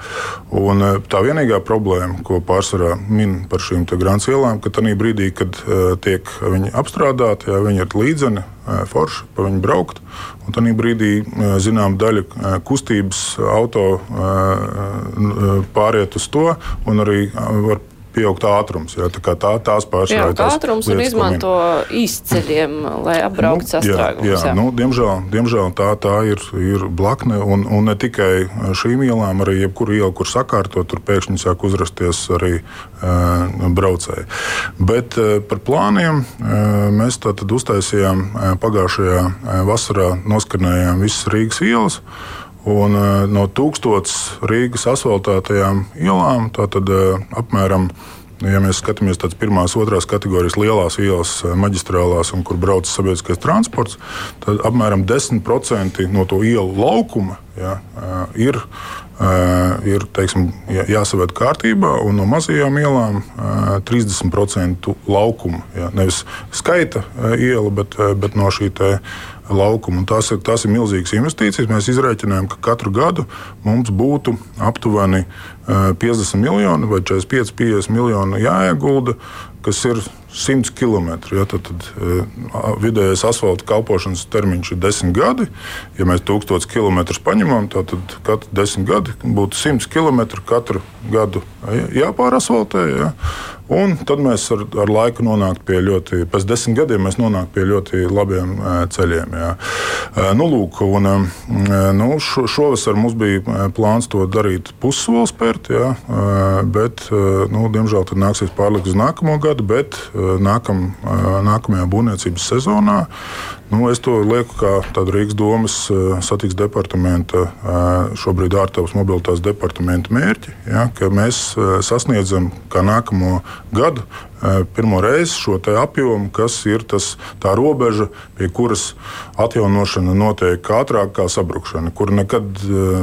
Un tā vienīgā problēma, ko pārsvarā min par šīm grāmatas ielām, ka tajā brīdī, kad tiek viņi apstrādāti, ja viņi ir līdzeni forši pa viņu braukt. Un tad brīdī zinām daļa kustības auto pāriet uz to un arī var pieaugt ātrums. Jā, tā tā, tās pārsvarā ir ātrums un izmanto īsceļiem, lai apbrauktu nu, sastrēgumus. Jā, jā. Nu, diemžēl, diemžēl tā, tā ir, ir blakne, un, un ne tikai šīm ielām, arī jebkuru ielu, kur sakārtot, tur pēkšņi sāk uzrasties arī uh, braucēji. Bet uh, par plāniem uh, mēs tātad uztaisījām pagājušajā vasarā, noskanējām visas Rīgas ielas. Un, uh, no tūkstotis Rīgas asfaltētajām ielām, tātad uh, apmēram, ja mēs skatāmies tādas pirmās, otrās kategorijas lielās ielas, uh, maģistrālās, un kur brauc sabiedriskais transports, tad apmēram 10% no to ielu laukuma ja, ir ir teiksim, jāsaved kārtībā, un no mazajām ielām 30% laukuma. Ja, nevis skaita iela, bet, bet no šī laukumu. Tās ir, tās ir milzīgas investīcijas. Mēs izrēķinājām, ka katru gadu mums būtu aptuveni 50 miljoni vai 45, 50 miljoni jāiegulda, kas ir 100 km. Ja, tad, tad vidējais asfalta kalpošanas termiņš ir 10 gadi. Ja mēs 1000 km paņemam, tad katru 10 gadi būtu 100 km katru gadu jāpārasfaltē. Ja. Un tad mēs ar, ar laiku nonāktu pie ļoti, pēc desmit gadiem mēs nonāktu pie ļoti labiem ceļiem. Jā. Nu, lūk, un, nu, šo, šovasar mums bija plāns to darīt pussolis spērt, jā, bet, nu, diemžēl, tad nāksies pārlikt uz nākamo gadu, bet nākam, nākamajā būvniecības sezonā Nu, es to lieku kā tādu Rīgas domas satiksmes departamenta, šobrīd ārtelpas mobilitātes departamenta mērķi, ja, ka mēs sasniedzam kā nākamo gadu pirmo reizi šo apjomu, kas ir tas, tā robeža, pie kuras atjaunošana notiek ātrāk kā sabrukšana, kur nekad,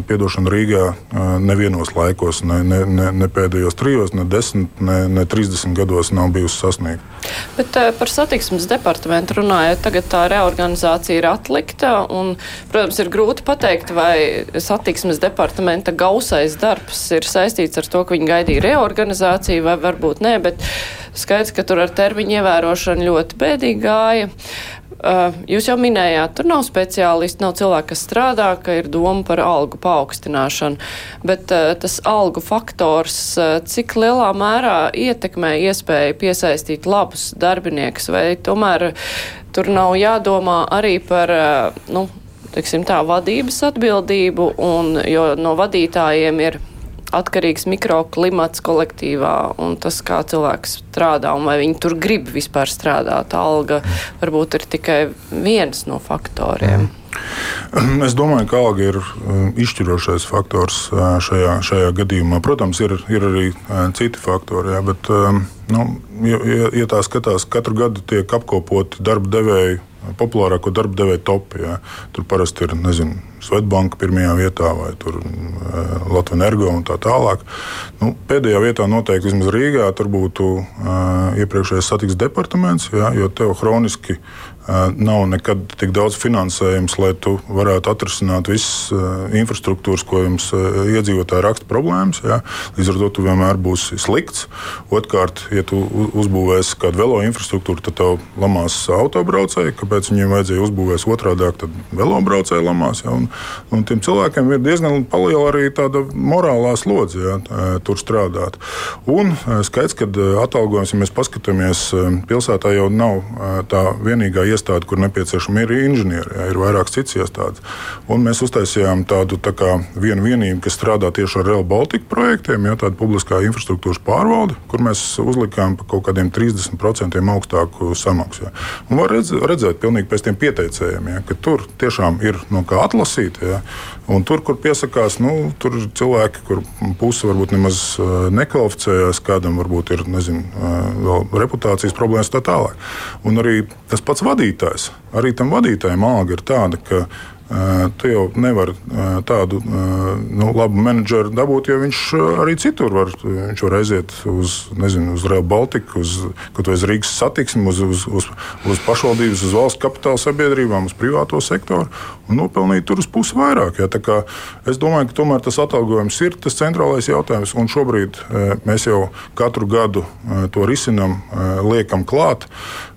piedošana Rīgā, nevienos laikos, ne, ne, ne, ne pēdējos trijos, ne desmit, ne, ne trīsdesmit gados nav bijusi sasniegta. Bet par satiksmes departamentu runājot, tagad tā reorganizācija ir atlikta, un, protams, ir grūti pateikt, vai satiksmes departamenta gausais darbs ir saistīts ar to, ka viņi gaidīja reorganizāciju, vai varbūt nē, bet Skaidrs, ka tur ar termiņu ievērošanu ļoti bēdīgi gāja. Uh, jūs jau minējāt, tur nav speciālisti, nav cilvēki, kas strādā, ka ir doma par algu paaugstināšanu, bet uh, tas algu faktors, uh, cik lielā mērā ietekmē iespēju piesaistīt labus darbiniekus, vai tomēr tur nav jādomā arī par, nu, teiksim tā, vadības atbildību, un, jo no vadītājiem ir atkarīgs mikroklimats kolektīvā un tas, kā cilvēks strādā un vai viņi tur grib vispār strādāt. Alga varbūt ir tikai viens no faktoriem. Mm. Es domāju, ka alga ir um, izšķirošais faktors uh, šajā, šajā gadījumā. Protams, ir, ir arī uh, citi faktori, jā, bet, nu, ja, ja tā skatās, katru gadu tiek apkopoti darba devēji populārāko darba devēju topi. Ja. Tur parasti ir nezinu, Svetbanka pirmajā vietā vai uh, Latvijas energo un tā tālāk. Nu, pēdējā vietā noteikti vismaz Rīgā tur būtu uh, iepriekšējais satiksmes departaments, ja, jo tev hroniski nav nekad tik daudz finansējums, lai tu varētu atrisināt visas infrastruktūras, ko jums iedzīvotāji raksta problēmas. Ja? Līdz ar to tu vienmēr būsi slikts. Otrkārt, ja tu uzbūvēsi kādu velo infrastruktūru, tad tev lamās autobraucēji. Kāpēc viņiem vajadzēja uzbūvēt otrādi, tad velobraucēji lamās. Ja? Un, un tiem cilvēkiem ir diezgan liela arī tāda morālā slodze ja, tur strādāt. Un skaidrs, ka atalgojums, ja mēs paskatāmies, pilsētā jau nav tā vienīgā iestāde, kur nepieciešama ir inženieri, ja, ir vairākas citas iestādes. Un mēs uztaisījām tādu tā kā vienu vienību, kas strādā tieši ar Real Baltica projektiem, ja tāda publiskā infrastruktūras pārvalde, kur mēs uzlikām pa kaut kādiem 30% augstāku samaksu. Ja. Un var redz, redzēt, pilnīgi pēc tiem pieteicējiem, ja, ka tur tiešām ir no kā atlasīt. Ja, un tur, kur piesakās, nu, tur ir cilvēki, kur puse varbūt nemaz nekvalificējās, kādam varbūt ir nezinu, reputācijas problēmas tā tālāk. Un arī tas pats vadītājs, arī tam vadītājam alga ir tāda, ka Tu jau nevari tādu nu, labu menedžeru dabūt, jo viņš arī citur var. Viņš var aiziet uz, nezinu, uz Real Baltica, uz, uz Rīgas satiksmi, uz, uz, uz, uz pašvaldības, uz valsts kapitāla sabiedrībām, uz privāto sektoru un nopelnīt tur uz pusi vairāk. Ja? Es domāju, ka tomēr tas atalgojums ir tas centrālais jautājums, un šobrīd mēs jau katru gadu to risinām, liekam klāt.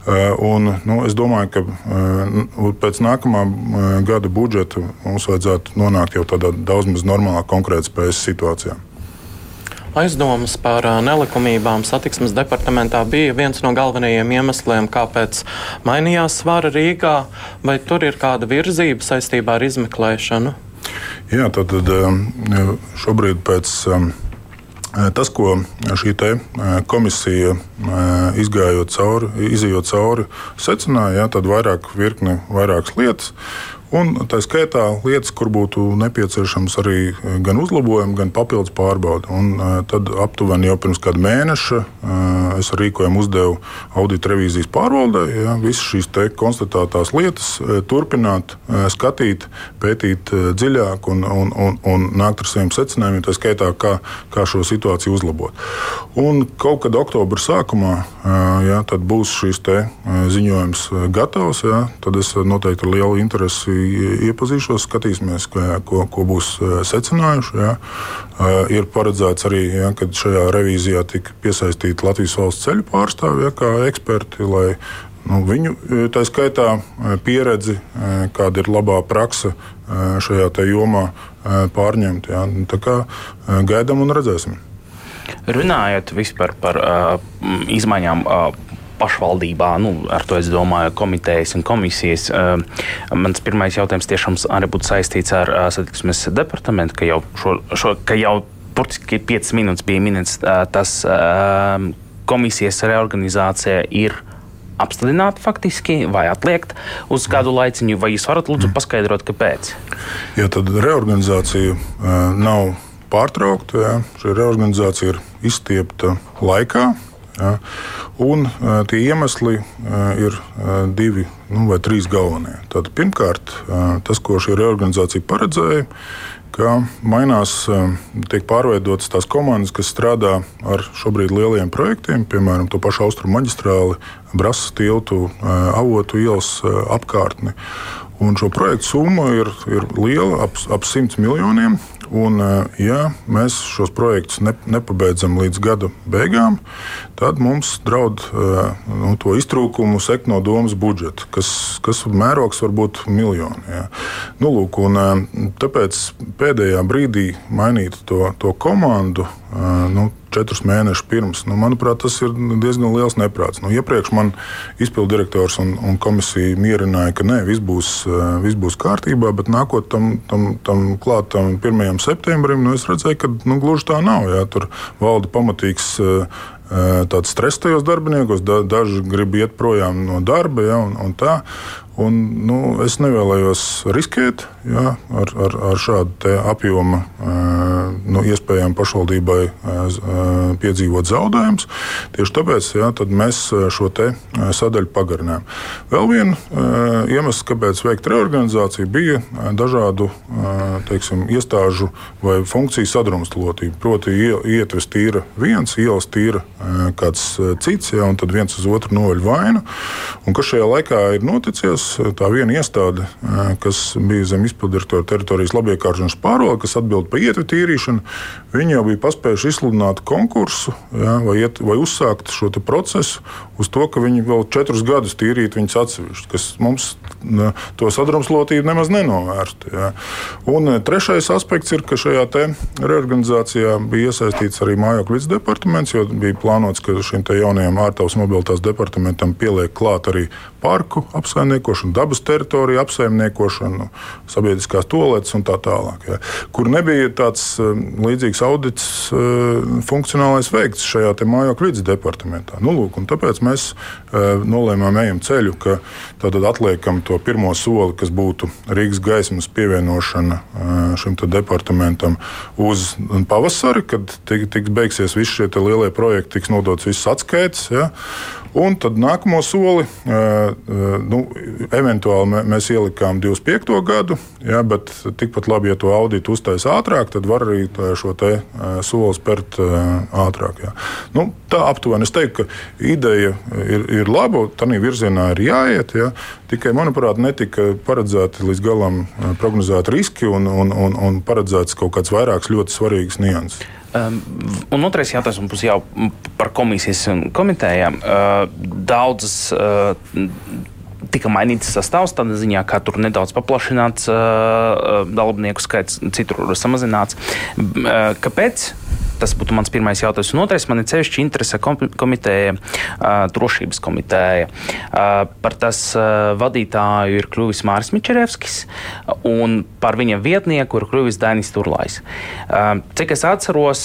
Eh, un, nu, es domāju, ka eh, pēc nākamā eh, gada budžeta mums vajadzētu nonākt jau tādā daudz maz normālā konkurētspējas situācijā. Aizdomas par nelikumībām satiksmes departamentā bija viens no galvenajiem iemesliem, kāpēc mainījās svara Rīgā. Vai tur ir kāda virzība saistībā ar izmeklēšanu? Jā, tad, tad šobrīd pēc Tas, ko šī komisija izgājot cauri, izjūt cauri, secināja, ja, tad vairāk virkni, vairākas lietas. Un tā skaitā lietas, kur būtu nepieciešams arī eh, gan uzlabojumi, gan papildus pārbaudi. Un, uh, tad aptuveni jau pirms kāda mēneša uh, es ar rīkojumu uzdevu audita revīzijas pārvaldē ja, visas šīs konstatētās lietas turpināt, skatīt, pētīt dziļāk un, un, un, un nākt ar saviem secinājumiem, tā skaitā, kā, kā šo situāciju uzlabot. Un kaut kad oktobra sākumā ja, būs šis ziņojums gatavs, ja, tad es noteikti ar lielu interesi iepazīšos, skatīsimies, ko, ko būs e, secinājuši. Ja. E, ir paredzēts arī, ja, ka šajā revīzijā tika piesaistīti Latvijas valsts ceļu pārstāvji ja, kā eksperti, lai nu, viņu e, tā skaitā pieredzi, kāda ir labā praksa šajā jomā, pārņemt. Ja. Nu, tā kā gaidām un redzēsim. Runājot vispār par uh, izmaiņām uh, pašvaldībā, nu, ar to es domāju, komitejas un komisijas. Mans pirmais jautājums tiešām arī būtu saistīts ar satiksmes departamentu, ka jau, šo, šo, ka jau burtiski 5 minūtes bija minēts, tas komisijas reorganizācija ir apstādināta faktiski vai atliekt uz kādu laiciņu, vai jūs varat lūdzu paskaidrot, kāpēc? Jā, tad reorganizācija nav pārtraukta. Jā. Šī reorganizācija ir izstiepta laikā. Ja? Un, uh, tie iemesli uh, ir uh, divi nu, vai trīs galvenie. Tad, pirmkārt, tas, ko šī reorganizācija paredzēja, ka mainās, tiek pārveidotas tās komandas, kas strādā ar šobrīd lieliem projektiem, piemēram, to pašu austrumu maģistrāli, Brasas tiltu, avotu ielas apkārtni. Un šo projektu summa ir, ir liela, ap, ap 100 miljoniem. Un, eh, ja mēs šos projektus ne, nepabeidzam līdz gada beigām, tad mums draud eh, nu, to iztrūkumu sekt no domas budžeta, kas, kas mērogs var būt miljoni. Ja. Nu, lūk, un, eh, tāpēc pēdējā brīdī mainīt to, to komandu. Nu, četrus mēnešus pirms. Nu, manuprāt, tas ir diezgan liels neprāts. Nu, iepriekš man izpildu direktors un, un komisija mierināja, ka nē, viss būs, viss būs kārtībā, bet nākot tam, tam, tam klātam 1. Septembrim, nu, es redzēju, ka nu, gluži tā nav. Jā, tur valda pamatīgs tāds stress tajos darbiniekos, da, daži grib iet projām no darba. Ja, un, un tā, Un, nu, es nevēlējos riskēt ja, ar, ar, ar šādu apjomu nu, iespējām pašvaldībai piedzīvot zaudējumus. Tieši tāpēc ja, mēs šo sadaļu pagarinājām. Vēl viens iemesls, kāpēc veikt reorganizāciju, bija dažādu teiksim, iestāžu vai funkciju sadrumstalotība. Proti, ietves tīra viens, ielas tīra kāds cits, ja, un tad viens uz otru noveļ vainu. Un kas šajā laikā ir noticis? Iestādes, tā viena iestāde, kas bija zem izpilddirektora teritorijas labiekāršanas pārvalde, kas atbild par ietveru tīrīšanu, viņi jau bija paspējuši izsludināt konkursu ja, vai, iet, vai uzsākt šo procesu uz to, ka viņi vēl četrus gadus tīrīt viņus atsevišķi, kas mums to sadrumstalotību nemaz nenovērst. Ja. Un e, trešais aspekts ir, ka šajā reorganizācijā bija iesaistīts arī mājokļu vidas departaments, jo bija plānots, ka šim jaunajam ārtautas mobilitātes departamentam pieliek klāt arī parku apsaimniekošanu, dabas teritoriju apsaimniekošanu, sabiedriskās toaletes un tā tālāk. Ja. Kur nebija tāds uh, līdzīgs audits uh, funkcionālais veikts šajā mājokļu vidas departamentā. Nu, lūk, tāpēc mēs uh, nolēmām ejam ceļu, ka tātad atliekam to pirmo soli, kas būtu Rīgas gaismas pievienošana šim departamentam uz pavasari, kad tiks beigsies visi šie lielie projekti, tiks nodots viss atskaites. Ja. Un tad nākamo soli, nu, eventuāli mēs ielikām 25. gadu, ja, bet tikpat labi, ja to auditu uztaisa ātrāk, tad var arī šo soli spērt ātrāk. Ja. Nu, tā aptuveni es teiktu, ka ideja ir, ir laba, tā virzienā ir jāiet. Ja. Tikai, manuprāt, netika paredzēti līdz galam prognozēti riski un, un, un, un paredzēts kaut kāds vairāks ļoti svarīgs nianses. Um, un otrais jautājums būs jau par komisijas un komitējām. Uh, daudzas uh, tika mainīts sastāvs, tādā ziņā, ka tur nedaudz paplašināts uh, dalībnieku skaits, citur samazināts. Uh, kāpēc? Tas būtu mans pirmais jautājums. Un otrais man ir ceļšķi interese komiteja, drošības komiteja. Par tas vadītāju ir kļuvis Māris Mičerevskis un par viņa vietnieku ir kļuvis Dainis Turlais. Cik es atceros,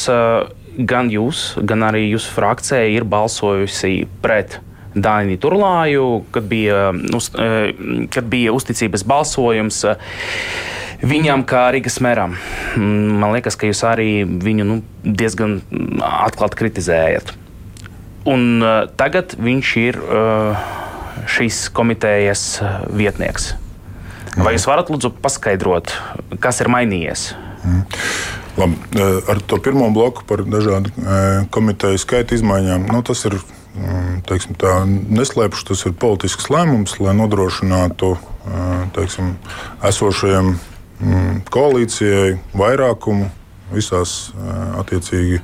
gan jūs, gan arī jūsu frakcija ir balsojusi pret Dāniju Turlāju, kad bija, uz, kad bija uzticības balsojums viņam, kā Rīgas mēram. Mm, man liekas, ka jūs arī viņu nu, diezgan atklāti kritizējat. Un uh, tagad viņš ir šīs komitejas vietnieks. Vai jūs varat lūdzu paskaidrot, kas ir mainījies? Mm. Labi, ar to pirmo bloku par dažādu komiteju skaitu izmaiņām. Nu, tas ir teiksim, tā, neslēpšu, tas ir politisks lēmums, lai nodrošinātu teiksim, esošajiem Mm, koalīcijai vairākumu visās attiecīgi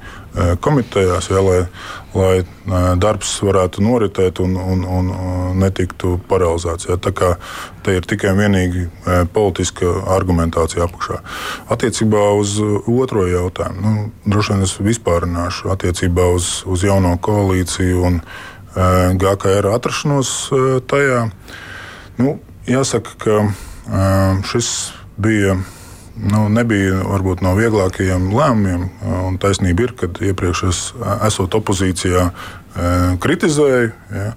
komitejās, ja, lai, lai darbs varētu noritēt un, un, un netiktu paralizēts. Ja. Tā kā te ir tikai un vienīgi politiska argumentācija apakšā. Attiecībā uz otro jautājumu, nu, droši vien es vispārināšu attiecībā uz, uz jauno koalīciju un GKR atrašanos tajā. Nu, jāsaka, ka šis bija. Nu, nebija varbūt no vieglākajiem lēmumiem, un taisnība ir, ka iepriekš es esot opozīcijā, kritizēju. Ja,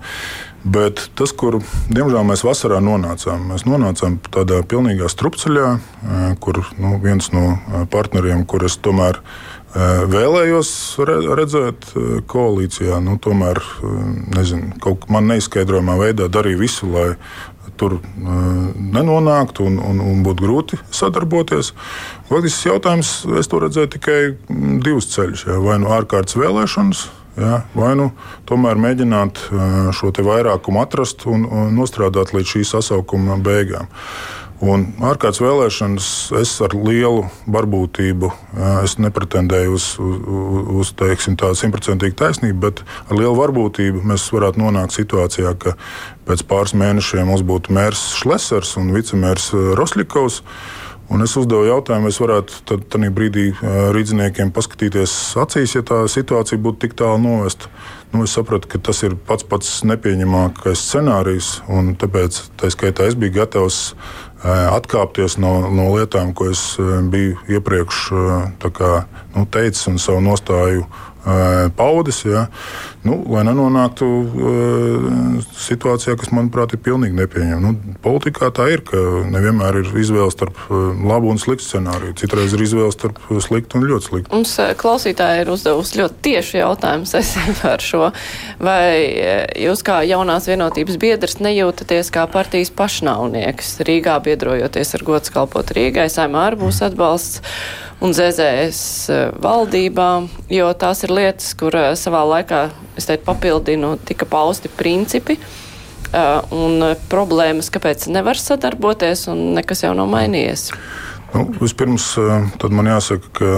Bet tas, kur diemžēl mēs vasarā nonācām, mēs nonācām tādā pilnīgā strupceļā, kur nu, viens no partneriem, kurus tomēr vēlējos redzēt koalīcijā, nu, tomēr nezinu, kaut man neizskaidrojamā veidā darīja visu, lai tur nenonākt un, un, un būtu grūti sadarboties. Faktiski jautājums, es to redzēju tikai divus ceļus. Ja, vai nu ārkārtas vēlēšanas, ja, vai nu tomēr mēģināt šo vairākumu atrast un, un nostrādāt līdz šī sasaukuma beigām. Un ārkārtas vēlēšanas es ar lielu varbūtību, es nepretendēju uz, uz, uz teiksim, tādu simtprocentīgu taisnību, bet ar lielu varbūtību mēs varētu nonākt situācijā, ka pēc pāris mēnešiem mums būtu mērs Šlesers un vicemērs Rosļikovs. Un es uzdevu jautājumu, vai es varētu tad, tad brīdī rīzniekiem paskatīties acīs, ja tā situācija būtu tik tālu novesta. Nu, es sapratu, ka tas ir pats pats nepieņemamākais scenārijs, un tāpēc tā skaitā es biju gatavs atkāpties no, no lietām, ko es biju iepriekš kā, nu, teicis un savu nostāju paudis, ja, nu, lai nenonāktu situācijā, kas, manuprāt, ir pilnīgi nepieņemama. Nu, politikā tā ir, ka nevienmēr ir izvēle starp labu un sliktu scenāriju. Citreiz ir izvēle starp sliktu un ļoti sliktu. Mums klausītāji ir uzdevusi ļoti tieši jautājumu saistībā ar šo. Vai jūs kā jaunās vienotības biedrs nejūtaties kā partijas pašnāvnieks Rīgā biedrojoties ar gods kalpot Rīgai? Saimā arī būs atbalsts un ZZS eh, valdībām, jo tās ir lietas, kur eh, savā laikā, es teiktu, papildinu, tika pausti principi eh, un problēmas, kāpēc nevar sadarboties, un nekas jau nav mainījies. Nu, vispirms man jāsaka, ka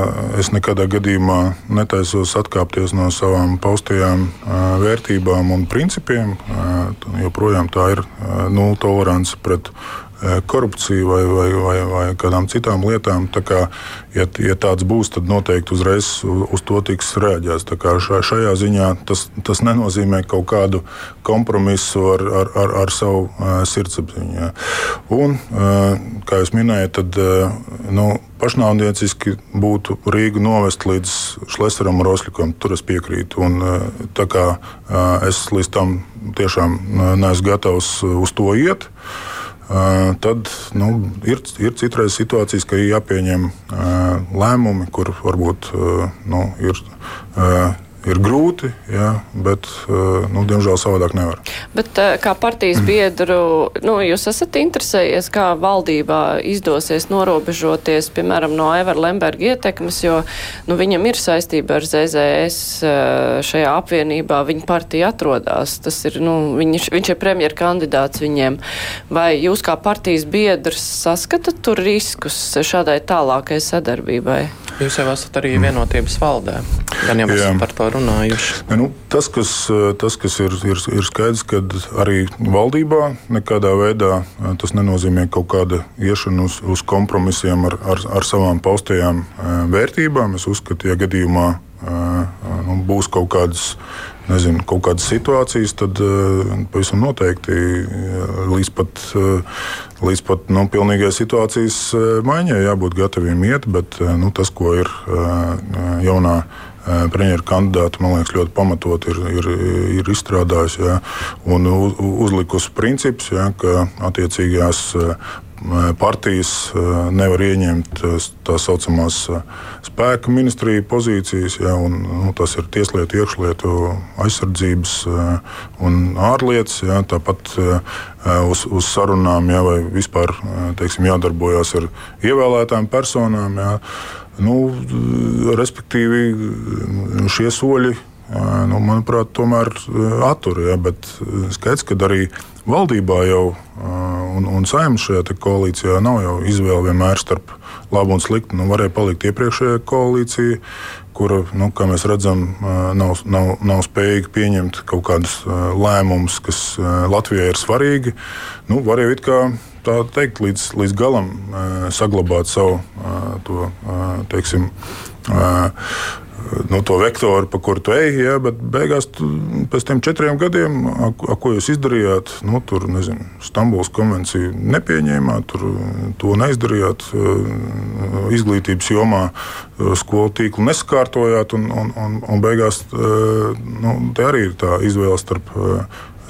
es nekādā gadījumā netaisos atkāpties no savām paustajām vērtībām un principiem. Joprojām tā ir nulle tolerance pret korupciju vai, vai, vai, vai kādām citām lietām. Tā kā, ja, ja tāds būs, tad noteikti uzreiz uz to tiks rēģēts. Šajā ziņā tas, tas nenozīmē kaut kādu kompromisu ar, ar, ar, ar savu uh, sirdsapziņu. Un, uh, kā jūs minējat, tad uh, nu, pašnāvnieciski būtu Rīgu novest līdz Šlesaram un Rosļikam. Tur es piekrītu. Un, tā kā es līdz tam tiešām neesmu gatavs uz to iet, tad nu, ir, ir citreiz situācijas, ka ir jāpieņem lēmumi, kur varbūt nu, ir ir grūti, jā, bet, eh, nu, diemžēl, savādāk nevar. Bet eh, kā partijas biedru, nu, jūs esat interesējies, kā valdībā izdosies norobežoties, piemēram, no Evera Lemberga ietekmes, jo nu, viņam ir saistība ar ZZS eh, šajā apvienībā, viņa partija atrodas. Tas ir, nu, viņš, viņš ir premjera kandidāts viņiem. Vai jūs kā partijas biedrs saskatat tur riskus šādai tālākai sadarbībai? Jūs jau esat arī vienotības valdē. Gan jau esam par to runājuši. Ne, nu, tas, kas, tas, kas ir, ir, ir skaidrs, ka arī valdībā nekādā veidā tas nenozīmē kaut kāda iešana uz, uz kompromisiem ar, ar, ar savām paustajām vērtībām. Es uzskatu, ja gadījumā nu, būs kaut kādas nezinu, kaut kādas situācijas, tad pavisam noteikti līdz pat, līdz pat nu, pilnīgai situācijas maiņai jābūt gataviem iet, bet nu, tas, ko ir jaunā premjeras kandidāti, man liekas, ļoti pamatot ir, ir, ir izstrādājusi ja, un uzlikusi principus, ja, ka attiecīgās partijas nevar ieņemt tā saucamās spēka ministrija pozīcijas, ja, un, nu, tas ir tieslietu, iekšlietu, aizsardzības un ārlietas. Ja, tāpat uz, uz sarunām, ja, vai vispār teiksim, jādarbojas ar ievēlētām personām. Ja. Nu, respektīvi, šie soļi nu, manuprāt, tomēr attur. Ja, bet skaidrs, ka arī valdībā jau un, un saimnes šajā koalīcijā nav jau izvēle vienmēr starp labu un sliktu. Nu, varēja palikt iepriekšējā koalīcija, kura, nu, kā mēs redzam, nav, nav, nav spējīga pieņemt kaut kādus lēmumus, kas Latvijai ir svarīgi. Nu, varēja it kā tā teikt, līdz, līdz galam saglabāt savu to, teiksim, no to vektoru, pa kuru tu ej. Ja, bet beigās, tu, pēc tam četriem gadiem, a, a, ko jūs izdarījāt, nu, tur nezinu, Stambulas konvenciju nepieņēmāt, tur, to neizdarījāt, izglītības jomā skolu tīklu nesakārtojāt, un, un, un, un beigās nu, tā arī ir tā izvēle starp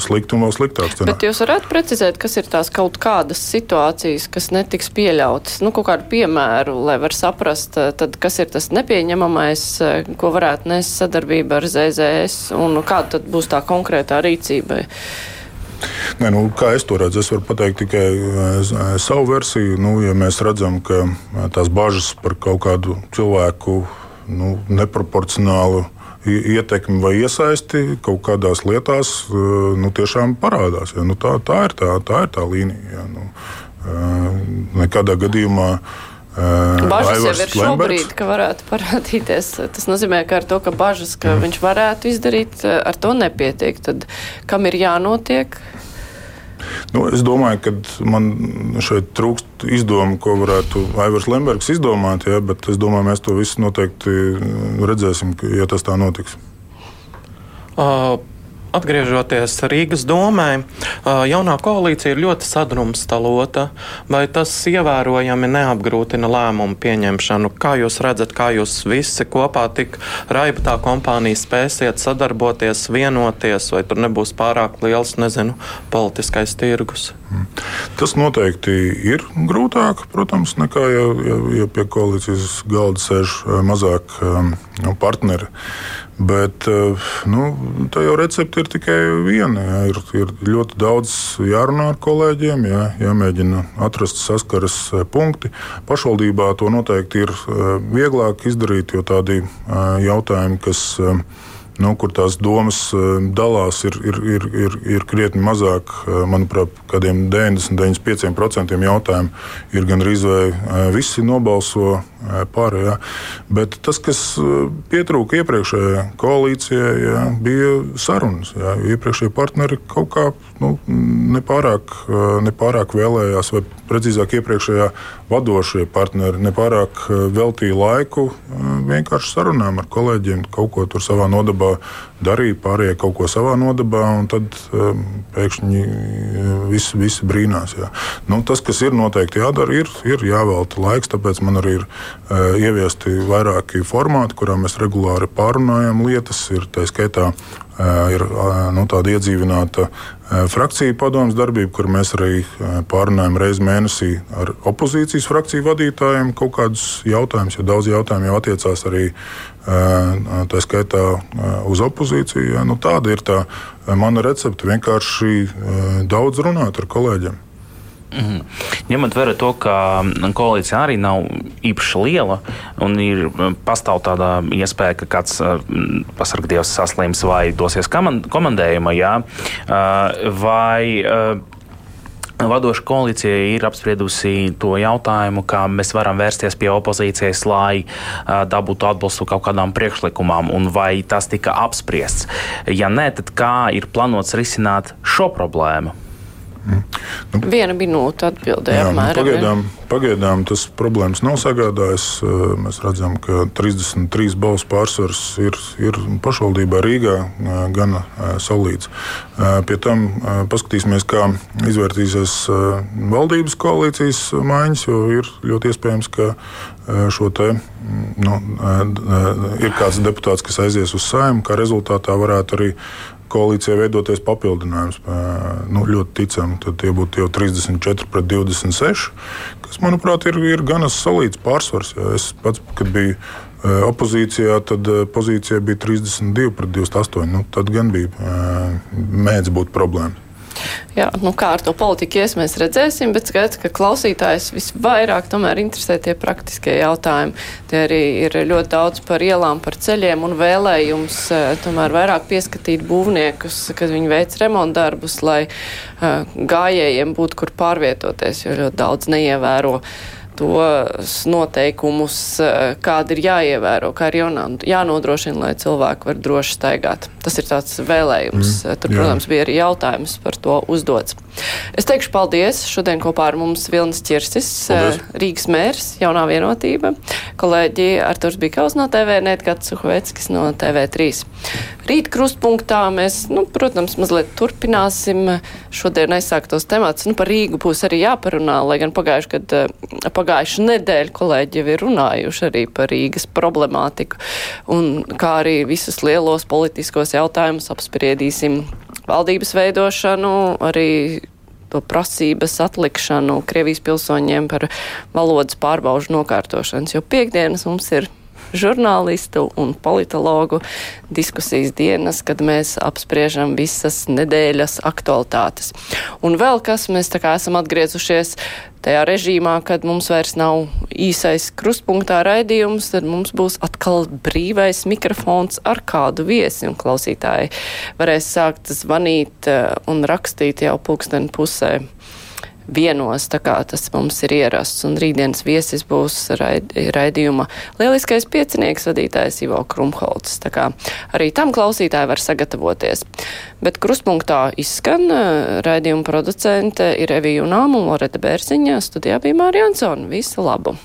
slikti un vēl sliktāk. Cenā. Bet jūs varētu precizēt, kas ir tās kaut kādas situācijas, kas netiks pieļautas? Nu, kaut kādu piemēru, lai var saprast, eh, tad, kas ir tas nepieņemamais, eh, ko varētu nest sadarbība ar ZZS un kāda tad būs tā konkrētā rīcība? Nē, nu, kā es to redzu, es varu pateikt tikai eh, savu versiju. Nu, ja mēs redzam, ka tās bažas par kaut kādu cilvēku nu, neproporcionālu ietekmi vai iesaisti kaut kādās lietās e, nu, tiešām parādās. Ja? Nu, tā, tā, ir tā, tā ir tā līnija. Ja? Nu, e, nekādā gadījumā. E, bažas jau ir šobrīd, ka varētu parādīties. Tas nozīmē, ka ar to, ka bažas, ka mm. viņš varētu izdarīt, ar to nepietiek. Tad kam ir jānotiek? Nu, es domāju, ka man šeit trūkst izdomu, ko varētu Aivars Lembergs izdomāt, ja, bet es domāju, mēs to visu noteikti redzēsim, ja tas tā notiks. Uh. Atgriežoties Rīgas domē, jaunā koalīcija ir ļoti sadrumstalota. Vai tas ievērojami neapgrūtina lēmumu pieņemšanu? Kā jūs redzat, kā jūs visi kopā tik raibtā kompānija spēsiet sadarboties, vienoties, vai tur nebūs pārāk liels, nezinu, politiskais tirgus? Tas noteikti ir grūtāk, protams, nekā ja, ja, ja pie koalīcijas galda sēž mazāk um, partneri. Bet nu, tā jau recepte ir tikai viena. Jā. Ir, ir ļoti daudz jārunā ar kolēģiem, jā, jāmēģina atrast saskares punkti. Pašvaldībā to noteikti ir vieglāk izdarīt, jo tādi jautājumi, kas nu, kur tās domas dalās, ir, ir, ir, ir, ir krietni mazāk. Manuprāt, kādiem 90-95% jautājumu ir gandrīz vai visi nobalso pārējā. Bet tas, kas pietrūka iepriekšējā koalīcijā, jā, bija sarunas. Jā. Iepriekšējie partneri kaut kā nu, nepārāk, nepārāk vēlējās, vai precīzāk, iepriekšējā vadošie partneri nepārāk veltīja laiku vienkārši sarunām ar kolēģiem, kaut ko tur savā nodabā darīja, pārējie kaut ko savā nodabā, un tad um, pēkšņi visi, visi brīnās. Jā. Nu, tas, kas ir noteikti jādara, ir, ir jāvelta laiks, tāpēc man arī ir ieviesti vairāki formāti, kurā mēs regulāri pārunājam lietas. Ir tā skaitā ir nu, tāda iedzīvināta frakciju padomus darbība, kur mēs arī pārunājam reizi mēnesī ar opozīcijas frakciju vadītājiem kaut kādus jautājumus, jo daudz jautājumu jau attiecās arī tā skaitā uz opozīciju. Nu, tāda ir tā mana recepte. Vienkārši daudz runāt ar kolēģiem. Mm. Ņemot vērā to, ka koalīcija arī nav īpaši liela un ir pastāv tāda iespēja, ka kāds pasargdievs saslims vai dosies komandējuma, jā, vai Vadoša koalīcija ir apspriedusi to jautājumu, kā mēs varam vērsties pie opozīcijas, lai dabūtu atbalstu kaut kādām priekšlikumām, un vai tas tika apspriests. Ja nē, tad kā ir plānots risināt šo problēmu? Mm. Nu, Viena minūte atbildēja. Nu, pagaidām, pagaidām tas problēmas nav sagādājis. Mēs redzam, ka 33 balsu pārsvars ir, ir pašvaldībā Rīgā gana solīts. Pie tam paskatīsimies, kā izvērtīsies valdības koalīcijas maiņas, jo ir ļoti iespējams, ka šo te nu, ir kāds deputāts, kas aizies uz saimnu, kā rezultātā varētu arī koalīcijai veidoties papildinājums. Nu, ļoti ticami, tad tie būtu jau 34 pret 26, kas, manuprāt, ir, ir gana solīts pārsvars. Jā. Es pats, kad biju opozīcijā, tad pozīcija bija 32 pret 28. Nu, tad gan bija mēdz būt problēma. Jā, nu kā ar to politiku ies, mēs redzēsim, bet skaidrs, ka klausītājs visvairāk tomēr interesē tie praktiskie jautājumi. Tie arī ir ļoti daudz par ielām, par ceļiem un vēlējums eh, tomēr vairāk pieskatīt būvniekus, kad viņi veic remontdarbus, lai uh, gājējiem būtu kur pārvietoties, jo ļoti daudz neievēro tos noteikumus, eh, kādi ir jāievēro, kā ir jānodrošina, lai cilvēki var droši staigāt. Tas ir tāds vēlējums. Mm, Tur, jā. protams, bija arī jautājums par to uzdots. Es teikšu paldies. Šodien kopā ar mums Vilnis Čirsis, paldies. Eh, Rīgas mērs, jaunā vienotība, kolēģi Arturs Bikaus no TV, Netgats Suhoveckis no TV3. Rīt krustpunktā mēs, nu, protams, mazliet turpināsim šodien aizsāktos temats. Nu, par Rīgu būs arī jāparunā, lai gan pagājuši, kad eh, pagājuši nedēļu kolēģi jau ir runājuši arī par Rīgas problemātiku un kā arī visus lielos politiskos jautājumus apspriedīsim valdības veidošanu, arī to prasības atlikšanu Krievijas pilsoņiem par valodas pārbaužu nokārtošanas, jo piekdienas mums ir žurnālistu un politologu diskusijas dienas, kad mēs apspriežam visas nedēļas aktualitātes. Un vēl kas, mēs tā kā esam atgriezušies tajā režīmā, kad mums vairs nav īsais krustpunktā raidījums, tad mums būs atkal brīvais mikrofons ar kādu viesi, un klausītāji varēs sākt zvanīt eh, un rakstīt jau pulksteni pusē vienos, tā kā tas mums ir ierasts. Un rītdienas viesis būs raid, raidījuma lieliskais piecinieks vadītājs Ivo Krumholts. Tā kā arī tam klausītāji var sagatavoties. Bet kruspunktā izskan eh, raidījuma producente ir Evija Unām un Loreta Bērziņa. Studijā bija Mārija Ansona. Visu labu!